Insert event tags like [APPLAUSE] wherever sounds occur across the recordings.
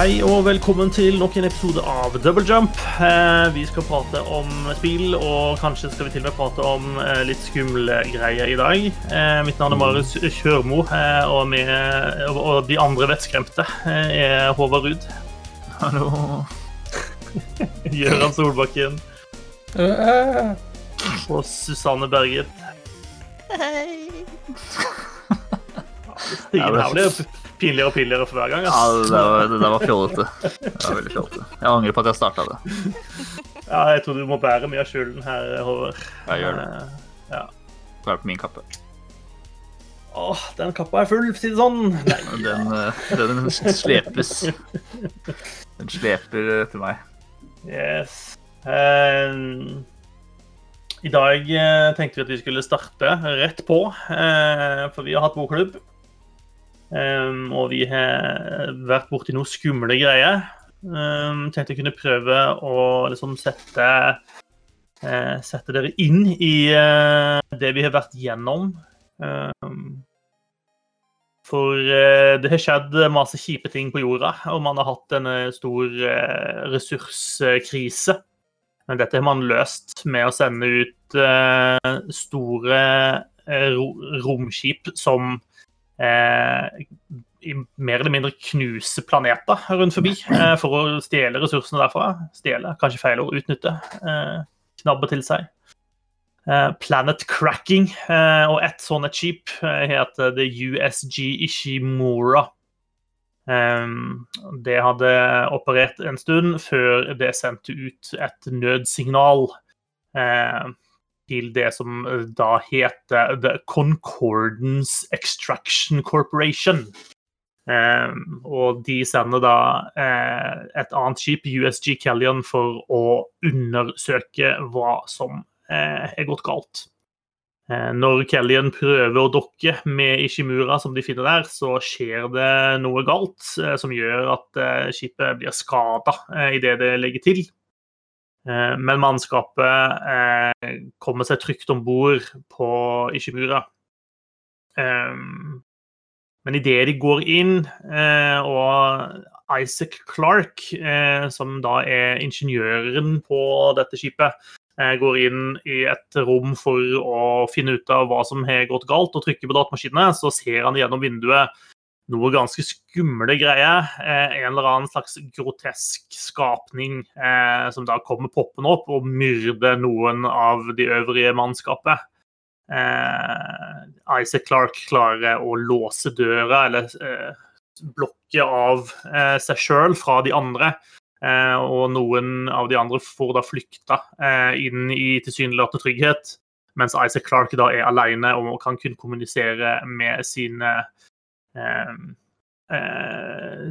Hei og velkommen til nok en episode av Double Jump. Eh, vi skal prate om spill, og kanskje skal vi til og med prate om eh, litt skumle greier i dag. Eh, mitt navn er Marius Kjørmo, og, med, og de andre vettskremte er Håvard Ruud. Hallo. [LAUGHS] Gøran Solbakken. Og Susanne Berget. Hei. Her blir pinligere og pinligere for hver gang. Ja, det, det, var, det var fjollete. Det var veldig fjollete. Jeg angrer på at jeg starta det. Ja, jeg tror du må bære mye av skylden her, Håvard. Jeg gjør det. Eh, Ja. Det er på min kappe. Åh, den kappa er full, for å si det sånn. Nei. Den, eh, den slepes. Den sleper etter til meg. Yes. Um, I dag eh, tenkte vi at vi skulle starte rett på, uh, for vi har hatt bokklubb. Um, og vi har vært borti noen skumle greier. Um, tenkte jeg kunne prøve å liksom sette uh, Sette dere inn i uh, det vi har vært gjennom. Um, for uh, det har skjedd masse kjipe ting på jorda, og man har hatt en stor ressurskrise. Men dette har man løst med å sende ut store romskip som eh, mer eller mindre knuse planeter rundt forbi eh, for å stjele ressursene derfra. Stjele, kanskje feil ord. Utnytte. Eh, knabbe til seg. Eh, Planet Cracking. eh, og ett sånt et skip eh, heter The USG Ishimura. Det hadde operert en stund før det sendte ut et nødsignal eh, til det som da heter The Concordance Extraction Corporation. Eh, og de sender da eh, et annet skip, USG Kellyan, for å undersøke hva som eh, er gått galt. Eh, Når Kellyan prøver å dokke med Ishimura, som de finner der, så skjer det noe galt eh, som gjør at eh, skipet blir skada idet det legger til. Eh, Men mannskapet eh, kommer seg trygt om bord på Ishimura. Eh, Men idet de går inn, og Isaac Clark, som da er ingeniøren på dette skipet, går inn i et rom for å finne ut av hva som har gått galt, og trykker på datamaskinene, så ser han gjennom vinduet noe ganske skumle greier. Eh, en eller annen slags grotesk skapning eh, som da kommer poppende opp og myrder noen av de øvrige mannskapet. Eh, Isaac Clark klarer å låse døra, eller blokke av seg sjøl fra de andre. Og noen av de andre får da flykta inn i tilsynelatende trygghet, mens Isaac Clark da er alene og kan kun kommunisere med sine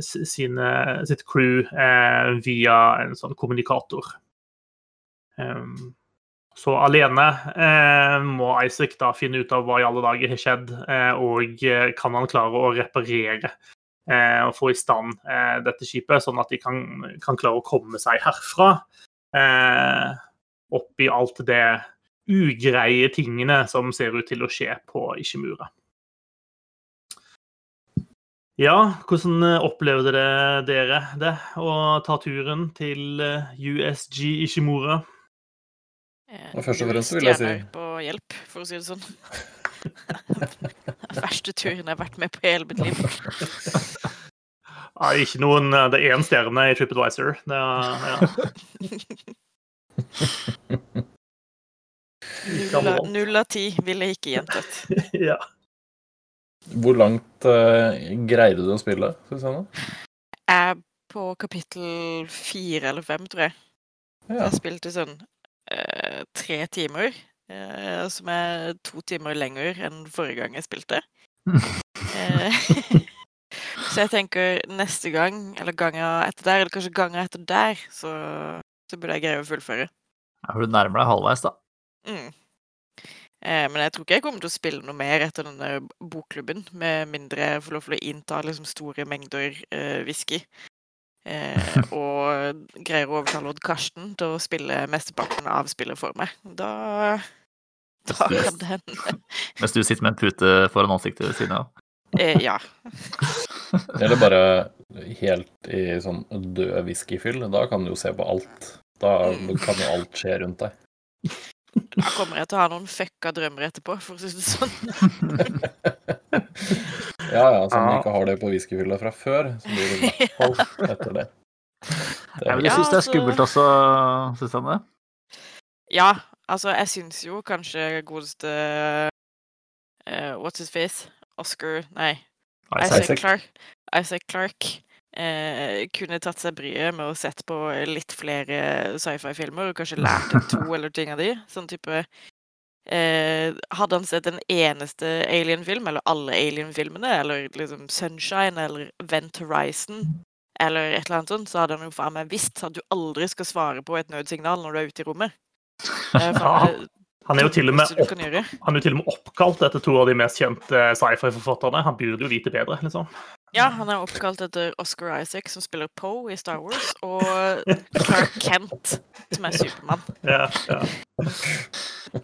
sine, sitt crew eh, via en sånn kommunikator. Um, så alene eh, må Isaac da finne ut av hva i alle dager har skjedd, eh, og eh, kan han klare å reparere eh, og få i stand eh, dette skipet, sånn at de kan, kan klare å komme seg herfra. Eh, opp alt det ugreie tingene som ser ut til å skje på Ishimura. Ja, hvordan eh, opplevde det dere det, å ta turen til eh, USG Ishimura? Eh, Og først og fremst vil jeg si- på hjelp, for å si det sånn. [LAUGHS] Den verste turen jeg har vært med på i hele mitt liv. [LAUGHS] Nei, ikke noen, eh, det er én stjerne i TripAdvisor. Det er, ja. [LAUGHS] Null av-. Null av ti ville jeg ikke gjentatt. ja. Hvor langt uh, greide du å spille, Susanne? Jeg er på kapittel fire eller fem, tror jeg. Ja. Jeg spilte sånn uh, tre timer, uh, som er to timer lenger enn forrige gang jeg spilte. [LAUGHS] Eh, [LAUGHS] så jeg tenker neste gang, eller gangen etter der, eller kanskje gangen etter der, så, så burde jeg greie å fullføre. Ja, for du nærmer deg halvveis, da. Mm. Eh, men jeg tror ikke jeg kommer til å spille noe mer etter denne bokklubben, med mindre jeg får lov til å innta liksom store mengder uh, whisky. Eh, [LAUGHS] og greier å overtale Odd Karsten til å spille mesteparten av spillet for meg. Da, da kan det hende. [LAUGHS] Mens du sitter med en pute foran ansiktet ved siden av. Eh, ja. [LAUGHS] Eller bare helt i sånn død whiskyfyll. Da kan du jo se på alt. Da kan jo alt skje rundt deg. Da kommer jeg til å ha noen fucka drømmer etterpå, for å si det sånn. [LAUGHS] Ja, ja, som Ja. ikke har det på whiskyfylla fra før, så blir det i hvert fall etter det. Jeg vil synes det er skummelt også, Susanne. Ja, altså, jeg syns jo kanskje godeste uh, What's his face? Oscar Nei, Isaac. Isaac Clark, Isaac Clark eh, kunne tatt seg bryet med å sett på litt flere sci-fi-filmer og kanskje [LAUGHS] lært to eller ting av de. Sånn type eh, Hadde han sett en eneste Alien-film, eller alle Alien-filmene, eller liksom Sunshine eller Vent Horizon, eller et eller annet sånt, så hadde han jo faen meg visst at du aldri skal svare på et nødsignal når du er ute i rommet. [LAUGHS] Eh, for Han er opp, han er jo til og med oppkalt etter to av de mest kjente sci-fi-forfatterne. Han burde jo vite bedre, liksom. Ja, han er oppkalt etter Oscar Isaac, som spiller Poe i Star Wars, og Clark Kent, som er Supermann. Ja, ja.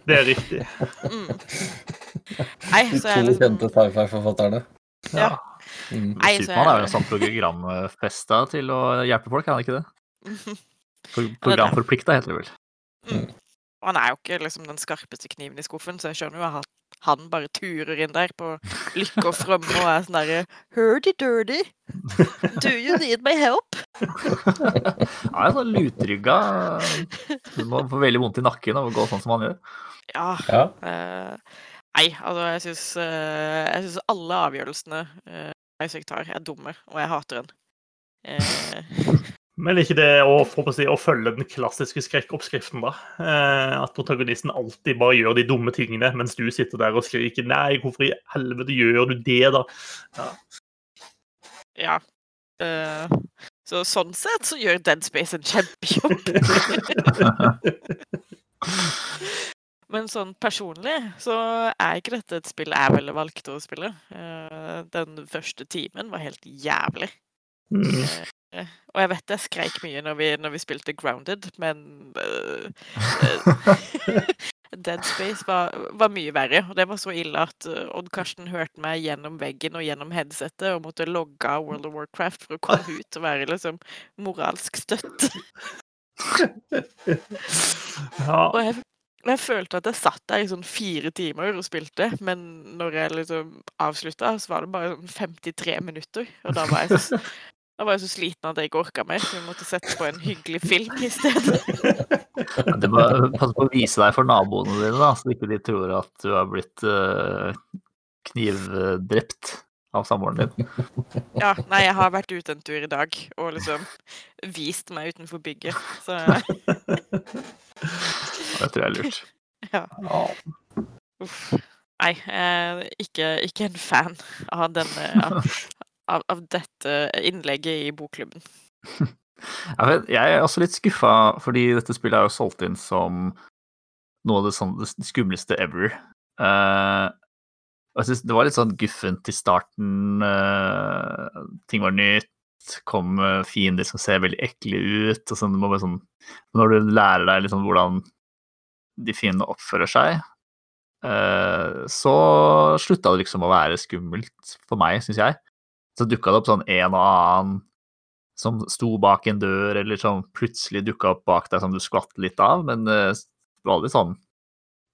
Det er riktig. Mm. Nei, De så er to jeg kjente liksom sci-fi-forfatterne. Ja. Mm. Nei, Supermann er jo en sånn programfesta til å hjelpe folk, er han ikke det. [LAUGHS] Programforplikta, heter det vel. mm. Og han er jo ikke liksom den skarpeste kniven i skuffen, så jeg skjønner jo at han bare turer inn der på lykke og fremme og er sånn derre Hurdy-durdy, do you need my help? [LAUGHS] Han er sånn lutrygga. Du må få veldig vondt i nakken av å gå sånn som han gjør. Ja. Ja. Uh, nei, altså, jeg syns Jeg syns alle avgjørelsene uh, Isaac tar, er dumme, og jeg hater den. Eh, Men ikke det å, si, å følge den klassiske skrekkoppskriften, da. Eh, at protagonisten alltid bare gjør de dumme tingene, mens du sitter der og skriker 'nei, hvorfor i helvete gjør du det', da? Ja. ja. Uh, så sånn sett så gjør Dead Space en kjempejobb. [LAUGHS] Men sånn personlig så er ikke dette et spill jeg ville valgt å spille. Uh, den første timen var helt jævlig. Mm. Eh, og jeg vet jeg skreik mye når vi, når vi spilte Grounded, men eh, [LAUGHS] Dead Space var, var mye verre. Og det var så ille at Odd Karsten hørte meg gjennom veggen og gjennom headsetet og måtte logge av World of Warcraft for å komme ut og være liksom moralsk støtte. [LAUGHS] Ja. Og jeg, jeg følte at jeg satt der i sånn fire timer og spilte, men når jeg liksom avslutta, så var det bare sånn 53 minutter. Og da var jeg så, [LAUGHS] da var jeg så sliten at jeg ikke orka mer, så vi måtte sette på en hyggelig film i stedet. [LAUGHS] Det må passe på å vise deg for naboene dine, da, så ikke de tror at du har blitt uh, knivdrept av samboeren din. [LAUGHS] Ja, nei, jeg har vært ute en tur i dag og liksom vist meg utenfor bygget, så [LAUGHS] Det tror jeg er lurt. ja. Uff. Nei, er ikke, ikke en fan av denne av, av, av dette innlegget i bokklubben. [LAUGHS] Jeg, er også litt skuffa, fordi dette spillet er jo solgt inn som noe av det, sånn, det skumleste ever. Uh, jeg synes Det var litt sånn guffent i starten. Uh, ting var nytt. Kom uh, fiender som ser veldig ekle ut. og sånn, sånn, Når du lærer deg liksom hvordan de fiendene oppfører seg, uh, så slutta det liksom å være skummelt for meg, syns jeg. Så dukka det opp sånn en og annen som sto bak en dør, eller som plutselig dukka opp bak deg som du skvatt litt av, men eh, det var aldri sånn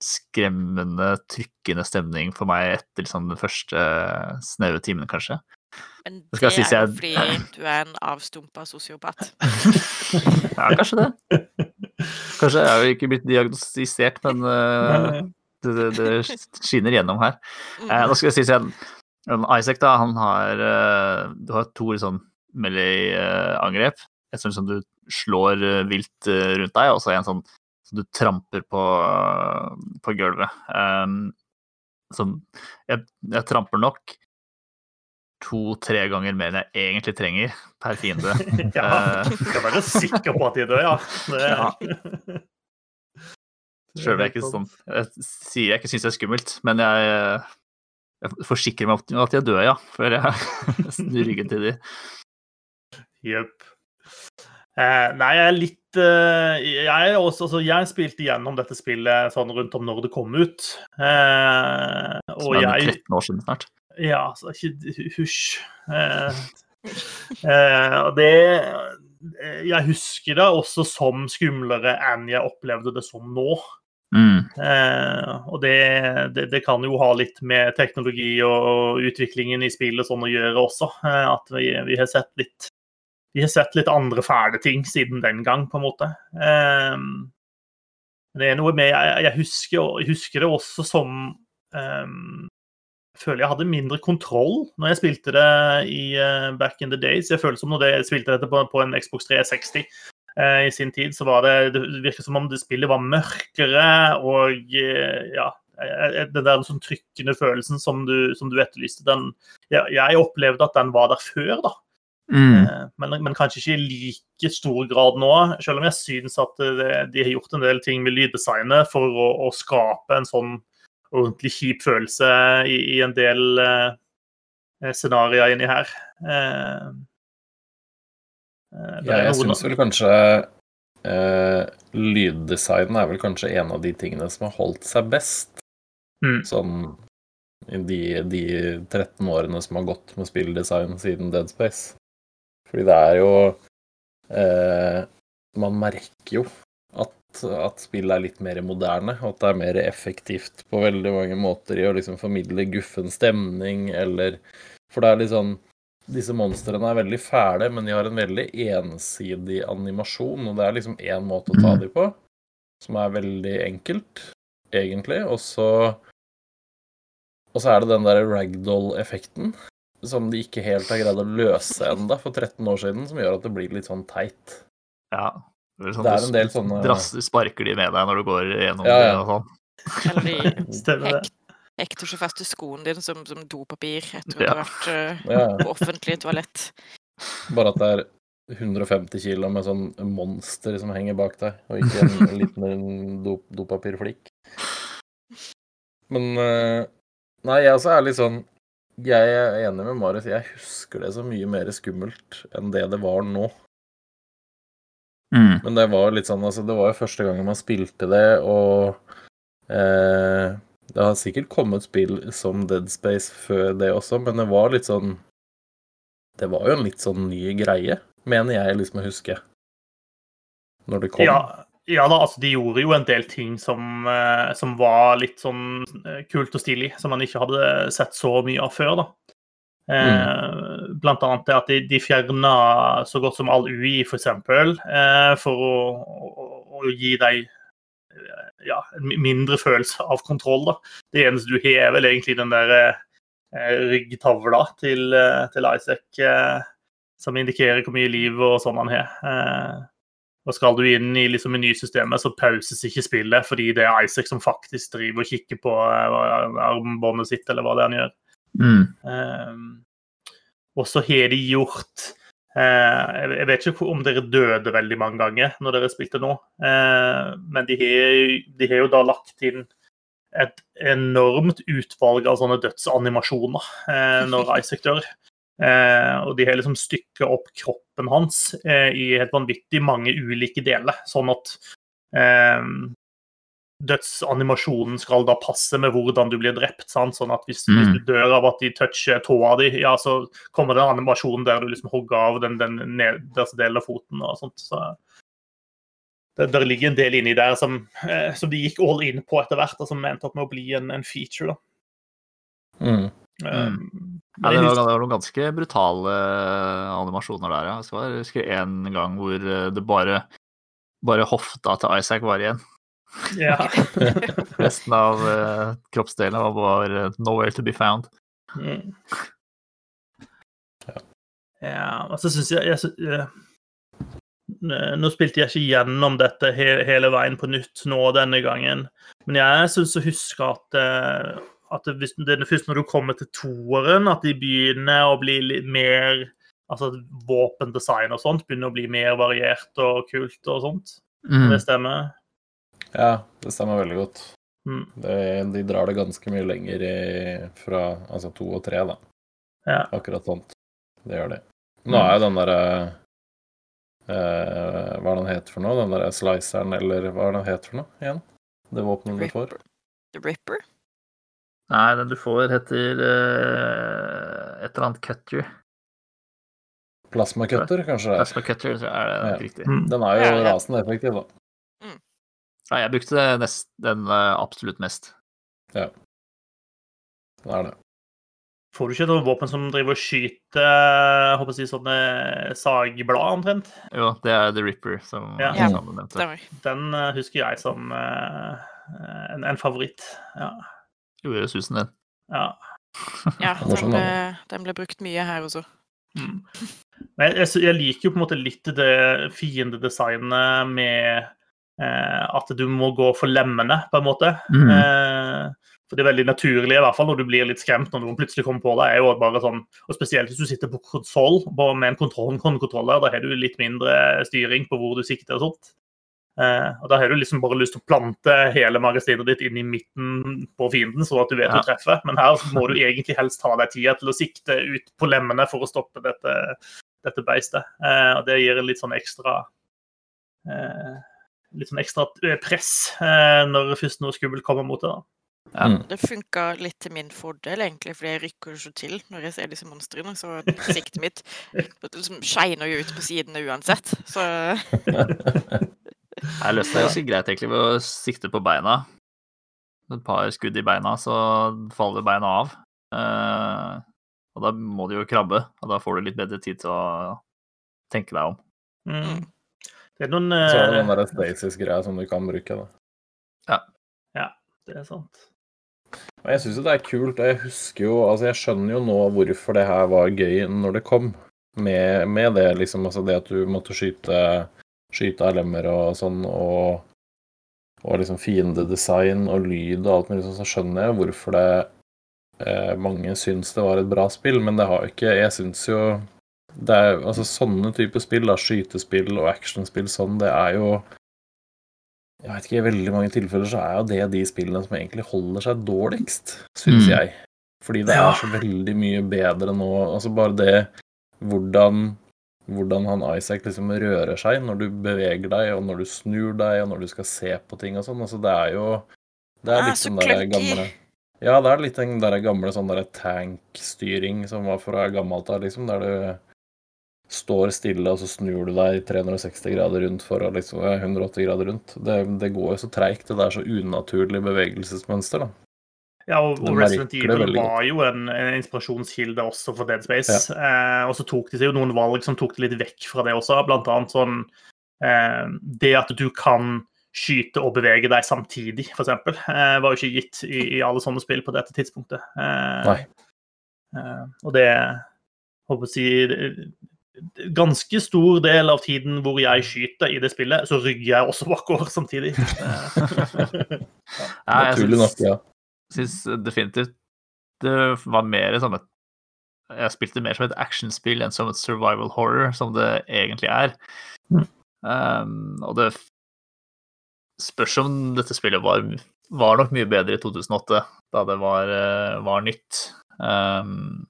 skremmende, trykkende stemning for meg etter liksom, den første snaue timen, kanskje. Men Det det er jo jeg- fordi du er en avstumpa sosiopat. [LAUGHS] [LAUGHS] Ja, kanskje det. Kanskje jeg har jo ikke blitt diagnostisert, men uh, det, det, det skinner gjennom her. Uh, nå skal jeg si at Isaac, da, han har eh, Du har to liksom melee-angrep. Et sånt som du slår eh, vilt eh, rundt deg, og så en sånn som du tramper på, på gulvet. Um, som jeg, jeg tramper nok to-tre ganger mer enn jeg egentlig trenger per fiende. [LAUGHS] ja. Skal være sikker på at de dør, ja. Det, Ja. [LAUGHS] Sjøl om jeg ikke sånn Jeg sier jeg ikke syns det er skummelt, men jeg, jeg forsikrer meg om at jeg dør, ja. Før jeg [LAUGHS] snur ryggen til de. Jepp. Eh, nei, jeg er litt eh, Jeg er også, altså, jeg spilte gjennom dette spillet sånn rundt om når det kom ut. Eh, og Som er jeg 13 år siden snart. Ja, så ikke Hysj. Eh, eh, og det eh, Jeg husker det også som skumlere enn jeg opplevde det som nå. Mm. Eh, og det, det, det kan jo ha litt med teknologi og utviklingen i spillet sånn å gjøre også. Eh, at vi, vi har sett litt vi har sett litt andre fæle ting siden den gang, på en måte. Eh, det er noe med Jeg, jeg, husker, husker, det også som Jeg føler jeg hadde mindre kontroll når jeg spilte det i uh, back in the days. Jeg føler som når jeg spilte dette på, på en Xbox 360 uh, i sin tid, så var det Det virket som om det spillet var mørkere og uh, ja den der sånn trykkende følelsen som du, som du etterlyste, den jeg, jeg opplevde at den var der før, da. Mm. Men, men, kanskje ikke i like stor grad nå, selv om jeg syns at det, de har gjort en del ting med lyddesignet for å, å skape en sånn ordentlig kjip følelse i, i en del uh, scenarioer inni her. Uh, ja, jeg syns vel kanskje uh, lyddesign er vel kanskje en av de tingene som har holdt seg best. Mm. Sånn i de, de 13 årene som har gått med spilldesign siden Dead Space. Fordi det er jo Man merker jo at, at spillet er litt mer moderne, og at det er mer effektivt på veldig mange måter i å liksom formidle guffen stemning, eller For det er litt sånn Disse monstrene er veldig fæle, men de har en veldig ensidig animasjon, og det er liksom én måte å ta dem på, som er veldig enkelt, egentlig, og så og så er det den der ragdoll-effekten som de ikke helt har greid å løse enda for 13 år siden, som gjør at det blir litt sånn teit. Ja. Det er, sånn, det er en del sånne drass, Sparker de med deg når du går gjennom Ja, ja. det og sånn. Eller [LAUGHS] de Stemmer tok ikke fast i skoen din som, som dopapir etter å ha Ja. vært eh, Ja, på offentlig toalett. bare at det er 150 kilo med sånn monster som henger bak deg, og ikke en [LAUGHS] liten dop, dopapirflikk. Men eh, Nei, jeg også er litt sånn Jeg er enig med Marius. Jeg husker det så mye mer skummelt enn det det var nå. Mm. Men det var litt sånn, altså, det var jo første gangen man spilte det, og eh, Det har sikkert kommet spill som Dead Space før det også, men det var litt sånn Det var jo en litt sånn ny greie, mener jeg liksom å huske. Når det kom. Ja, ja da, altså de gjorde jo en del ting som, eh, som var litt sånn eh, kult og stilig, som man ikke hadde sett så mye av før, da. Mm. Blant annet det at de, de fjerna så godt som all UI, for eksempel, eh, for å, å, å gi deg eh, ja, mindre følelse av kontroll, da. Det eneste du har, er vel egentlig den der eh, ryggtavla til, eh, til Isaac, eh, som indikerer hvor mye liv og sånn han har. Eh, og skal du inn i liksom menysystemet, så pauses ikke spillet fordi det er Isaac som faktisk driver og kikker på eh, armbåndet sitt, eller hva det er han gjør. Mm. Og så har de gjort eh, Jeg jeg vet ikke om dere døde veldig mange ganger når dere spilte nå, eh, men de har, de har jo da lagt inn et enormt utvalg av sånne dødsanimasjoner eh, når [LAUGHS] Isaac dør. Eh, og de har liksom stykka opp kroppen hans eh, i helt vanvittig mange ulike deler, sånn at eh, dødsanimasjonen skal da passe med hvordan du blir drept. Sant? Sånn at hvis, Mm. hvis du dør av at de toucher tåa di, ja, så kommer det en animasjon der du liksom hogger av den, den nederste delen av foten og sånt. Så det, der ligger en del inni der som, eh, som de gikk all in på etter hvert, og som endte opp med å bli en, en feature. da. Mm. Eh, Ja, det, var, det var noen ganske brutale eh, animasjoner der, ja. Jeg husker- en gang hvor eh, det bare, bare hofta til Isaac var igjen. Ja. [LAUGHS] Resten av uh, kroppsdelen var bare eh, nowhere to be found. Mm. Ja, og så syns jeg, jeg eh, Nå spilte jeg ikke gjennom dette he hele veien på nytt nå denne gangen, men jeg syns å huske at, eh, at hvis, det er først når du kommer til toeren, at de begynner å bli litt mer Altså at våpendesign og sånt begynner å bli mer variert og kult og sånt. Mm. Det stemmer. Ja, det stemmer veldig godt. Mm. Det, de drar det ganske mye lenger i, fra altså to og tre, da. Ja. Akkurat sånt. Det gjør de. Nå er jo den derre eh, Hva er den het for noe? Den derre sliceren, eller hva er den het for noe igjen? Det våpenet du får? The Ripper? Nei, den du får, heter eh, et eller annet cutter. Plasma cutter, kanskje det. Plasma cutter, så er det Ja. riktig. Mm. Den er jo Ja, ja. rasende effektiv, da. Ja, jeg brukte det nest, den eh, absolutt mest. Ja. Det er det. Får du ikke et våpen som driver og skyter jeg håper å si, sånne sagblad, omtrent? Jo, det er The Ripper, som Ja. sammen nevnte. Den eh, husker jeg som uh, en, en favoritt. Ja. Gjorde susen, den. ja. Ja, den ble, den ble brukt mye her også. Mm. Men jeg, jeg, jeg liker jo på en måte litt det fiendedesignet med eh, at du må gå for lemmene, på en måte. Mm. Eh, for det er veldig naturlig, i hvert fall når du blir litt skremt når noen plutselig kommer på deg. er jo bare sånn, og Spesielt hvis du sitter på konsoll med en kontrollkontroller. Da har du litt mindre styring på hvor du sikter og sånt. Eh, og Da har du liksom bare lyst til å plante hele magasinet ditt inn i midten på fienden, sånn at du vet Ja. du treffer. Men her må du egentlig helst ta deg tida til å sikte ut på lemmene for å stoppe dette, dette beistet. Eh, og det gir en litt sånn ekstra eh, Litt sånn ekstra press eh, når først noe skummelt kommer mot deg. da. Ja. Mm. Det funka litt til min fordel, egentlig, fordi jeg rykker jo så til når jeg ser disse monstrene. Så siktet mitt liksom skeiner jo ut på sidene uansett. Så [LAUGHS] Jeg løste det ganske greit egentlig ved å sikte på beina. Et par skudd i beina, så faller beina av. Eh, og da må du jo krabbe, og da får du litt bedre tid til å tenke deg om. Mm. Det er noen Så er det noen den der stasis-greia som du kan bruke, da. Ja, Det er sant. Og jeg syns jo det er kult, og jeg husker jo Altså, jeg skjønner jo nå hvorfor det her var gøy når det kom. Med, med det, liksom, altså det at du måtte skyte Skyte av lemmer og sånn, og, og liksom fiendedesign og lyd og alt mulig sånn, så skjønner jeg hvorfor det eh, mange syns det var et bra spill, men det har jo ikke Jeg syns jo det er, altså Sånne typer spill, da, skytespill og actionspill sånn, det er jo jeg vet ikke, I veldig mange tilfeller så er jo det de spillene som egentlig holder seg dårligst, syns Mm. jeg. Fordi det er så veldig mye bedre nå. Altså bare det hvordan, hvordan han Isaac liksom rører seg når du beveger deg, og når du snur deg, og når du skal se på ting og sånn. Altså det er jo Det er Ah, litt så den der gamle Ja, det er litt den der gamle sånn derre tankstyring som var fra gammelt av, liksom, der du står stille, og så snur du deg 360 grader rundt for å liksom 180 grader rundt. Det, det går jo så treigt. Det er så unaturlig bevegelsesmønster, da. Ja, og, og Resident Evil var jo en, en inspirasjonskilde også for Dead Space. Eh, og så tok de seg jo noen valg som tok det litt vekk fra det også, blant annet sånn eh, Det at du kan skyte og bevege deg samtidig, f.eks., eh, var jo ikke gitt i, i alle sånne spill på dette tidspunktet. Eh, Nei. Eh, og det håper å si Ganske stor del av tiden hvor jeg skyter i det spillet, så rygger jeg også bakover samtidig. [LAUGHS] Ja, jeg Naturlig nok, ja. syns definitivt det var mer som et Jeg spilte mer som et actionspill enn som et survival horror, som det egentlig er. Mm. Um, og det spørs om dette spillet var, var nok mye bedre i 2008, da det var, eh, var nytt. Um,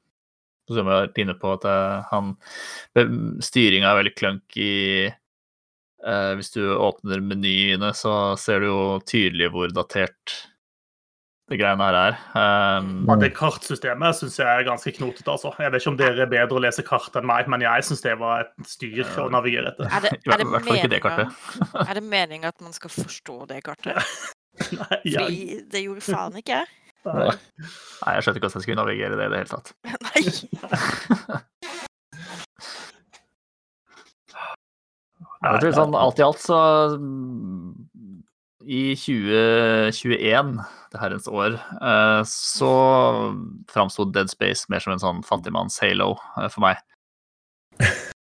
som vi har vært inne på, at eh, han Styringa er veldig clunky. Eh, hvis du åpner menyene, så ser du jo tydelig hvor datert det greiene her er. Um, Ja, det kartsystemet syns jeg er ganske knotete. altså. Jeg vet ikke om dere er bedre å lese kart enn meg, men jeg syns det var et styr å navigere etter. er det, [LAUGHS] er det det. [LAUGHS] Er det meningen at man skal forstå det kartet? [LAUGHS] Nei, jeg, Fordi det gjorde faen ikke jeg. Nei. Nei, jeg skjønte ikke at jeg skulle navigere det i det hele tatt. [LAUGHS] Nei. Jeg tror sånn alt i alt så mm, I 2021, det herrens år, eh, så framsto Dead Space mer som en sånn fattigmanns-halo eh, for meg. [LAUGHS]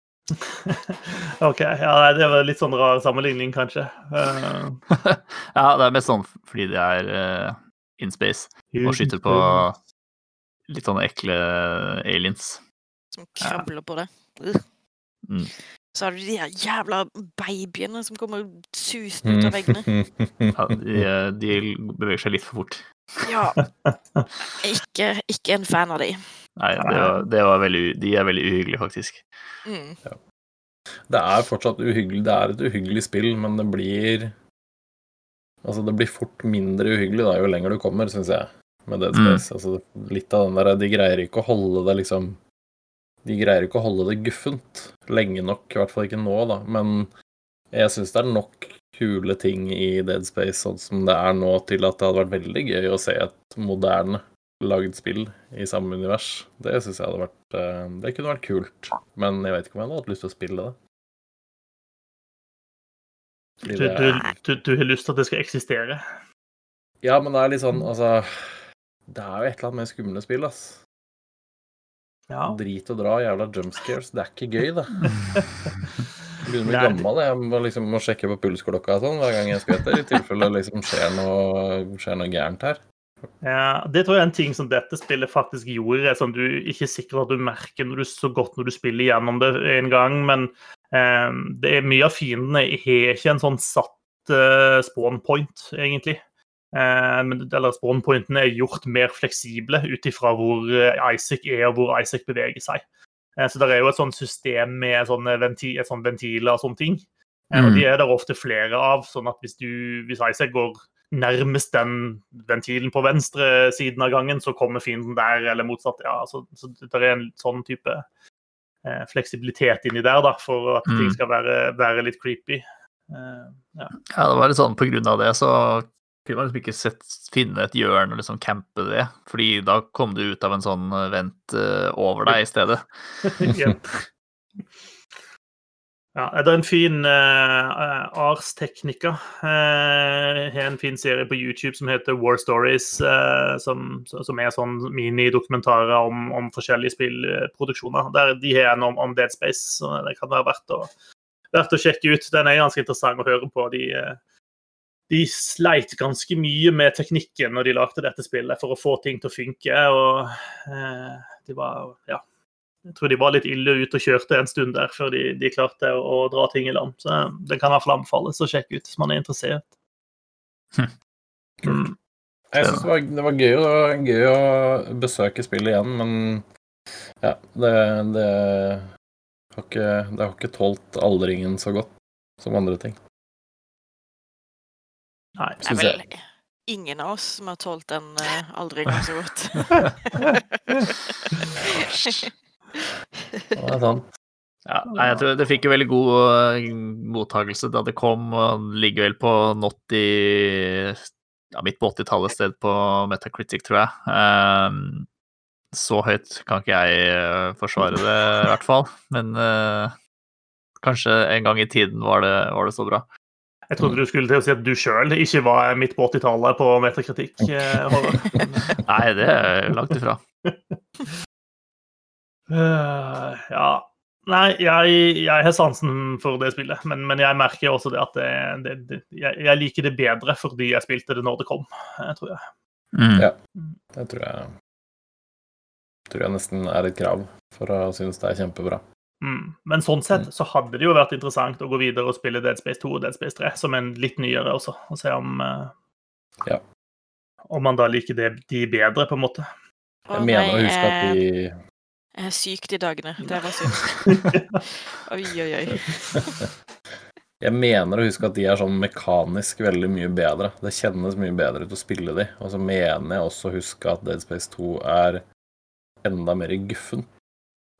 OK. Ja, det var litt sånn rar sammenligning, kanskje. Eh, [LAUGHS] ja, det er mest sånn fordi det er in space og skyter på litt sånne ekle aliens. Som krabler på det. Mm. Så har du de her jævla babyene som kommer susende ut av veggene. Ja, de, de beveger seg litt for fort. Ja. [LAUGHS] Ikke, ikke en fan av de. Nei, det var, det var veldig, de er veldig uhyggelige, faktisk. Mm. Det er fortsatt uhyggelig. Det er et uhyggelig spill, men det blir Altså, det blir fort mindre uhyggelig da, jo lenger du kommer, syns jeg. med Dead Mm. Space. Altså, litt av den der De greier ikke å holde det liksom De greier ikke å holde det guffent lenge nok, i hvert fall ikke nå, da. Men jeg syns det er nok kule ting i Dead Space sånn som det er nå, til at det hadde vært veldig gøy å se et moderne lagd spill i samme univers. Det syns jeg hadde vært eh, Det kunne vært kult. Men jeg vet ikke om jeg hadde hatt lyst til å spille det. Fordi Du, det du, er- du, du har lyst til at det skal eksistere. Ja, men det er litt sånn, altså Det er jo et eller annet med skumle spill, ass. Ja. Drit og dra, jævla jumpscares. Det er ikke gøy, det. [LAUGHS] Jeg begynner å bli gammel. Jeg må liksom må sjekke på pulsklokka og sånn hver gang jeg skvetter, i tilfelle det liksom skjer noe, skjer noe gærent her. Ja, det tror jeg er en ting som dette spillet faktisk gjorde, som du ikke er sikker på at du merker når du, så godt når du spiller gjennom det en gang. Men det er mye av fiendene har ikke en sånn satt eh, spawn point, egentlig. Eh, men, eller spawn pointene er gjort mer fleksible ut ifra hvor eh, Isaac er og hvor Isaac beveger seg. Eh, så det er jo et sånt system med sånne venti, et sånt ventiler og sånne ting. Mm. Og de er der ofte flere av, sånn at hvis, du, hvis Isaac går nærmest den ventilen på venstre siden av gangen, så kommer fienden der, eller motsatt. Ja, så, så det er en sånn type fleksibilitet inni der, da, for at ting Mm. skal være, være litt creepy. Eh, ja. Ja, det var litt sånn på grunn av det, så kunne man liksom ikke sett, finne et hjørne og liksom campe det, fordi da kom du ut av en sånn eh, vent eh, over deg i stedet. [LAUGHS] Jep. [LAUGHS] Ja, det er en fin uh, Ars Technica. Uh, har en fin serie på YouTube som heter War Stories, uh, som, som er sånn minidokumentarer om, om forskjellige spillproduksjoner. Der de har en om, om Dead Space, så det kan være verdt å, verdt å sjekke ut. Den er ganske interessant å høre på. De, eh, de sleit ganske mye med teknikken når de lagde dette spillet, for å få ting til å funke. og uh, de var, ja, jeg tror de var litt ille ute og kjørte en stund der før de, de klarte å, å dra ting i land. Så det kan i hvert fall anbefales å sjekke ut hvis man er interessert. Hm. Mm. Jeg syns det, var- det var gøy, å- gøy å besøke spillet igjen, men ja, det, det har ikke, det har ikke tålt aldringen så godt som andre ting. Nei. Det er vel ingen av oss som har tålt den uh, aldringen så godt. [LAUGHS] [LAUGHS] Det er sant. Ja, jeg tror det fikk jo veldig god mottakelse da det kom, og ligger vel på not i ja, midt på 80-tallet sted på Metacritic, tror jeg. Ehm, så høyt kan ikke jeg eh, forsvare det, i hvert fall. Men eh, kanskje en gang i tiden var det, var det så bra. Jeg trodde du skulle til å si at du sjøl ikke var midt på 80-tallet på metakritikk. eh, [LAUGHS] Nei, det er langt ifra. [LAUGHS] Eh, ja. Nei, jeg, jeg har sansen for det spillet, men, men jeg merker også det at det, det, det, jeg, jeg liker det bedre fordi jeg spilte det når det kom, eh, tror jeg. Mm. Ja. Det tror jeg tror jeg nesten er et krav for å synes det er kjempebra. Mm. Men sånn sett så hadde det jo vært interessant å gå videre og spille Dead Space 2 og Dead Space 3 som en litt nyere også, og se om uh, Ja. om man da liker det, de bedre, på en måte. Jeg mener å huske at de jeg er syk de dagene. Det var sykt. [LAUGHS] Oi, oi, oi. [LAUGHS] Jeg mener å huske at de er sånn mekanisk veldig mye bedre. Det kjennes mye bedre ut å spille de. Og så mener jeg også å huske at Dead Space 2 er enda mer guffen.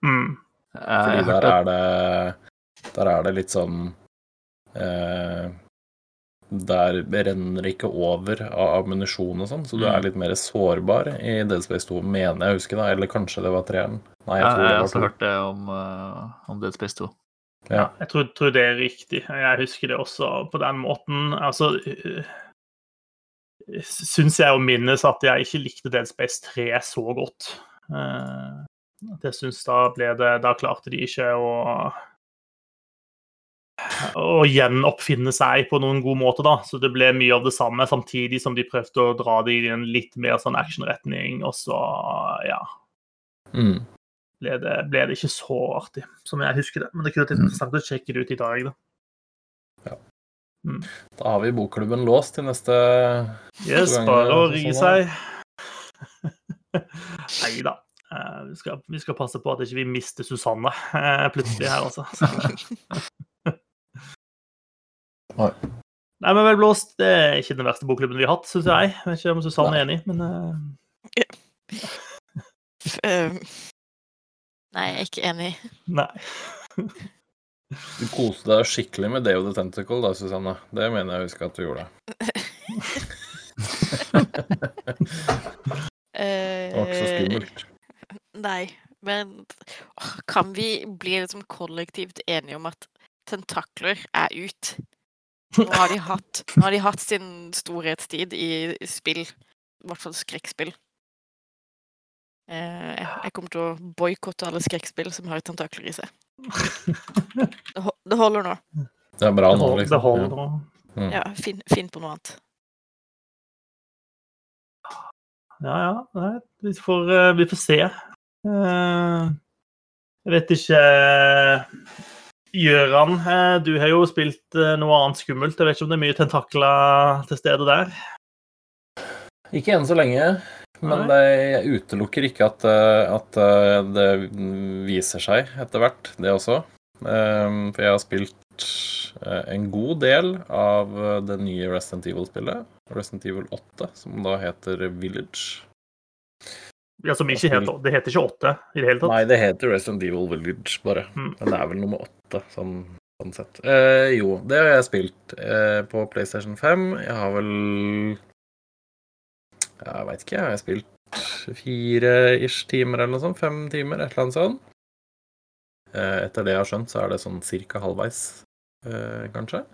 Mm. Fordi der er det Der er det litt sånn eh, Der renner det ikke over av ammunisjon og sånn, så du Mm. er litt mer sårbar i Dead Space 2, mener jeg å huske, da. Eller kanskje det var treeren. Nei, jeg Ja, tror jeg har det også hørt det om, uh, om Dead Space 2. Ja, jeg tror, tror det er riktig. Jeg husker det også på den måten. Altså Syns jeg å minnes at jeg ikke likte Dead Space 3 så godt. Uh, at jeg syns da ble det Da klarte de ikke å å gjenoppfinne seg på noen god måte, da. Så det ble mye av det samme, samtidig som de prøvde å dra det i en litt mer sånn actionretning. Og så, ja Mm. ble det, ble det ikke så artig som jeg husker det. Men det kunne vært interessant å sjekke det ut i dag. da. Da har vi bokklubben låst til neste Yes, gang, bare å sånn seg. [LAUGHS] Nei da. Eh, Vi skal, vi skal passe på at ikke vi mister Susanne eh, plutselig her, altså. [LAUGHS] [LAUGHS] Nei. Nei, men Velblåst. Det er ikke den verste bokklubben vi har hatt, syns jeg. Jeg vet ikke om Susanne er enig, men uh... [LAUGHS] Eh, Nei, jeg er ikke enig. Nei. [LAUGHS] Du koste deg skikkelig med Day of the Tentacle da, Susanne. Det mener jeg å huske at du gjorde. [LAUGHS] Det var ikke så Eh, skummelt. Nei, men kan vi bli liksom kollektivt enige om at tentakler er ut? Nå har de hatt, nå har de hatt sin storhetstid i spill, i hvert fall skrekkspill. Eh, jeg kommer til å boikotte alle skrekkspill som har tentakler i seg. [LAUGHS] Det, holder nå. Det er bra nå, liksom. det holder nå. Mm. Ja, finn, finn på noe annet. Ja, ja. Nei, vi, får, eh, vi får se. Eh, Jeg vet ikke Gjøran, eh, du har jo spilt eh, noe annet skummelt. Jeg vet ikke om det er mye tentakler til stede der? Ikke enn så lenge, men det, jeg utelukker ikke at, eh, at det viser seg etter hvert, det også. Um, For jeg har spilt en god del av det nye Resident Evil-spillet, Resident Evil 8, som da heter Village. Ja, som ikke heter, det heter ikke åtte i det hele tatt? Nei, det heter Resident Evil Village, bare. Mm. Men det er vel nummer åtte, sånn, sånn sett. Eh, jo, det har jeg spilt eh, på PlayStation 5. Jeg har vel Jeg veit ikke, jeg har spilt fire-ish timer eller noe sånt. Fem timer, et eller annet sånt. Eh, etter det jeg har skjønt, så er det sånn cirka halvveis, eh, kanskje.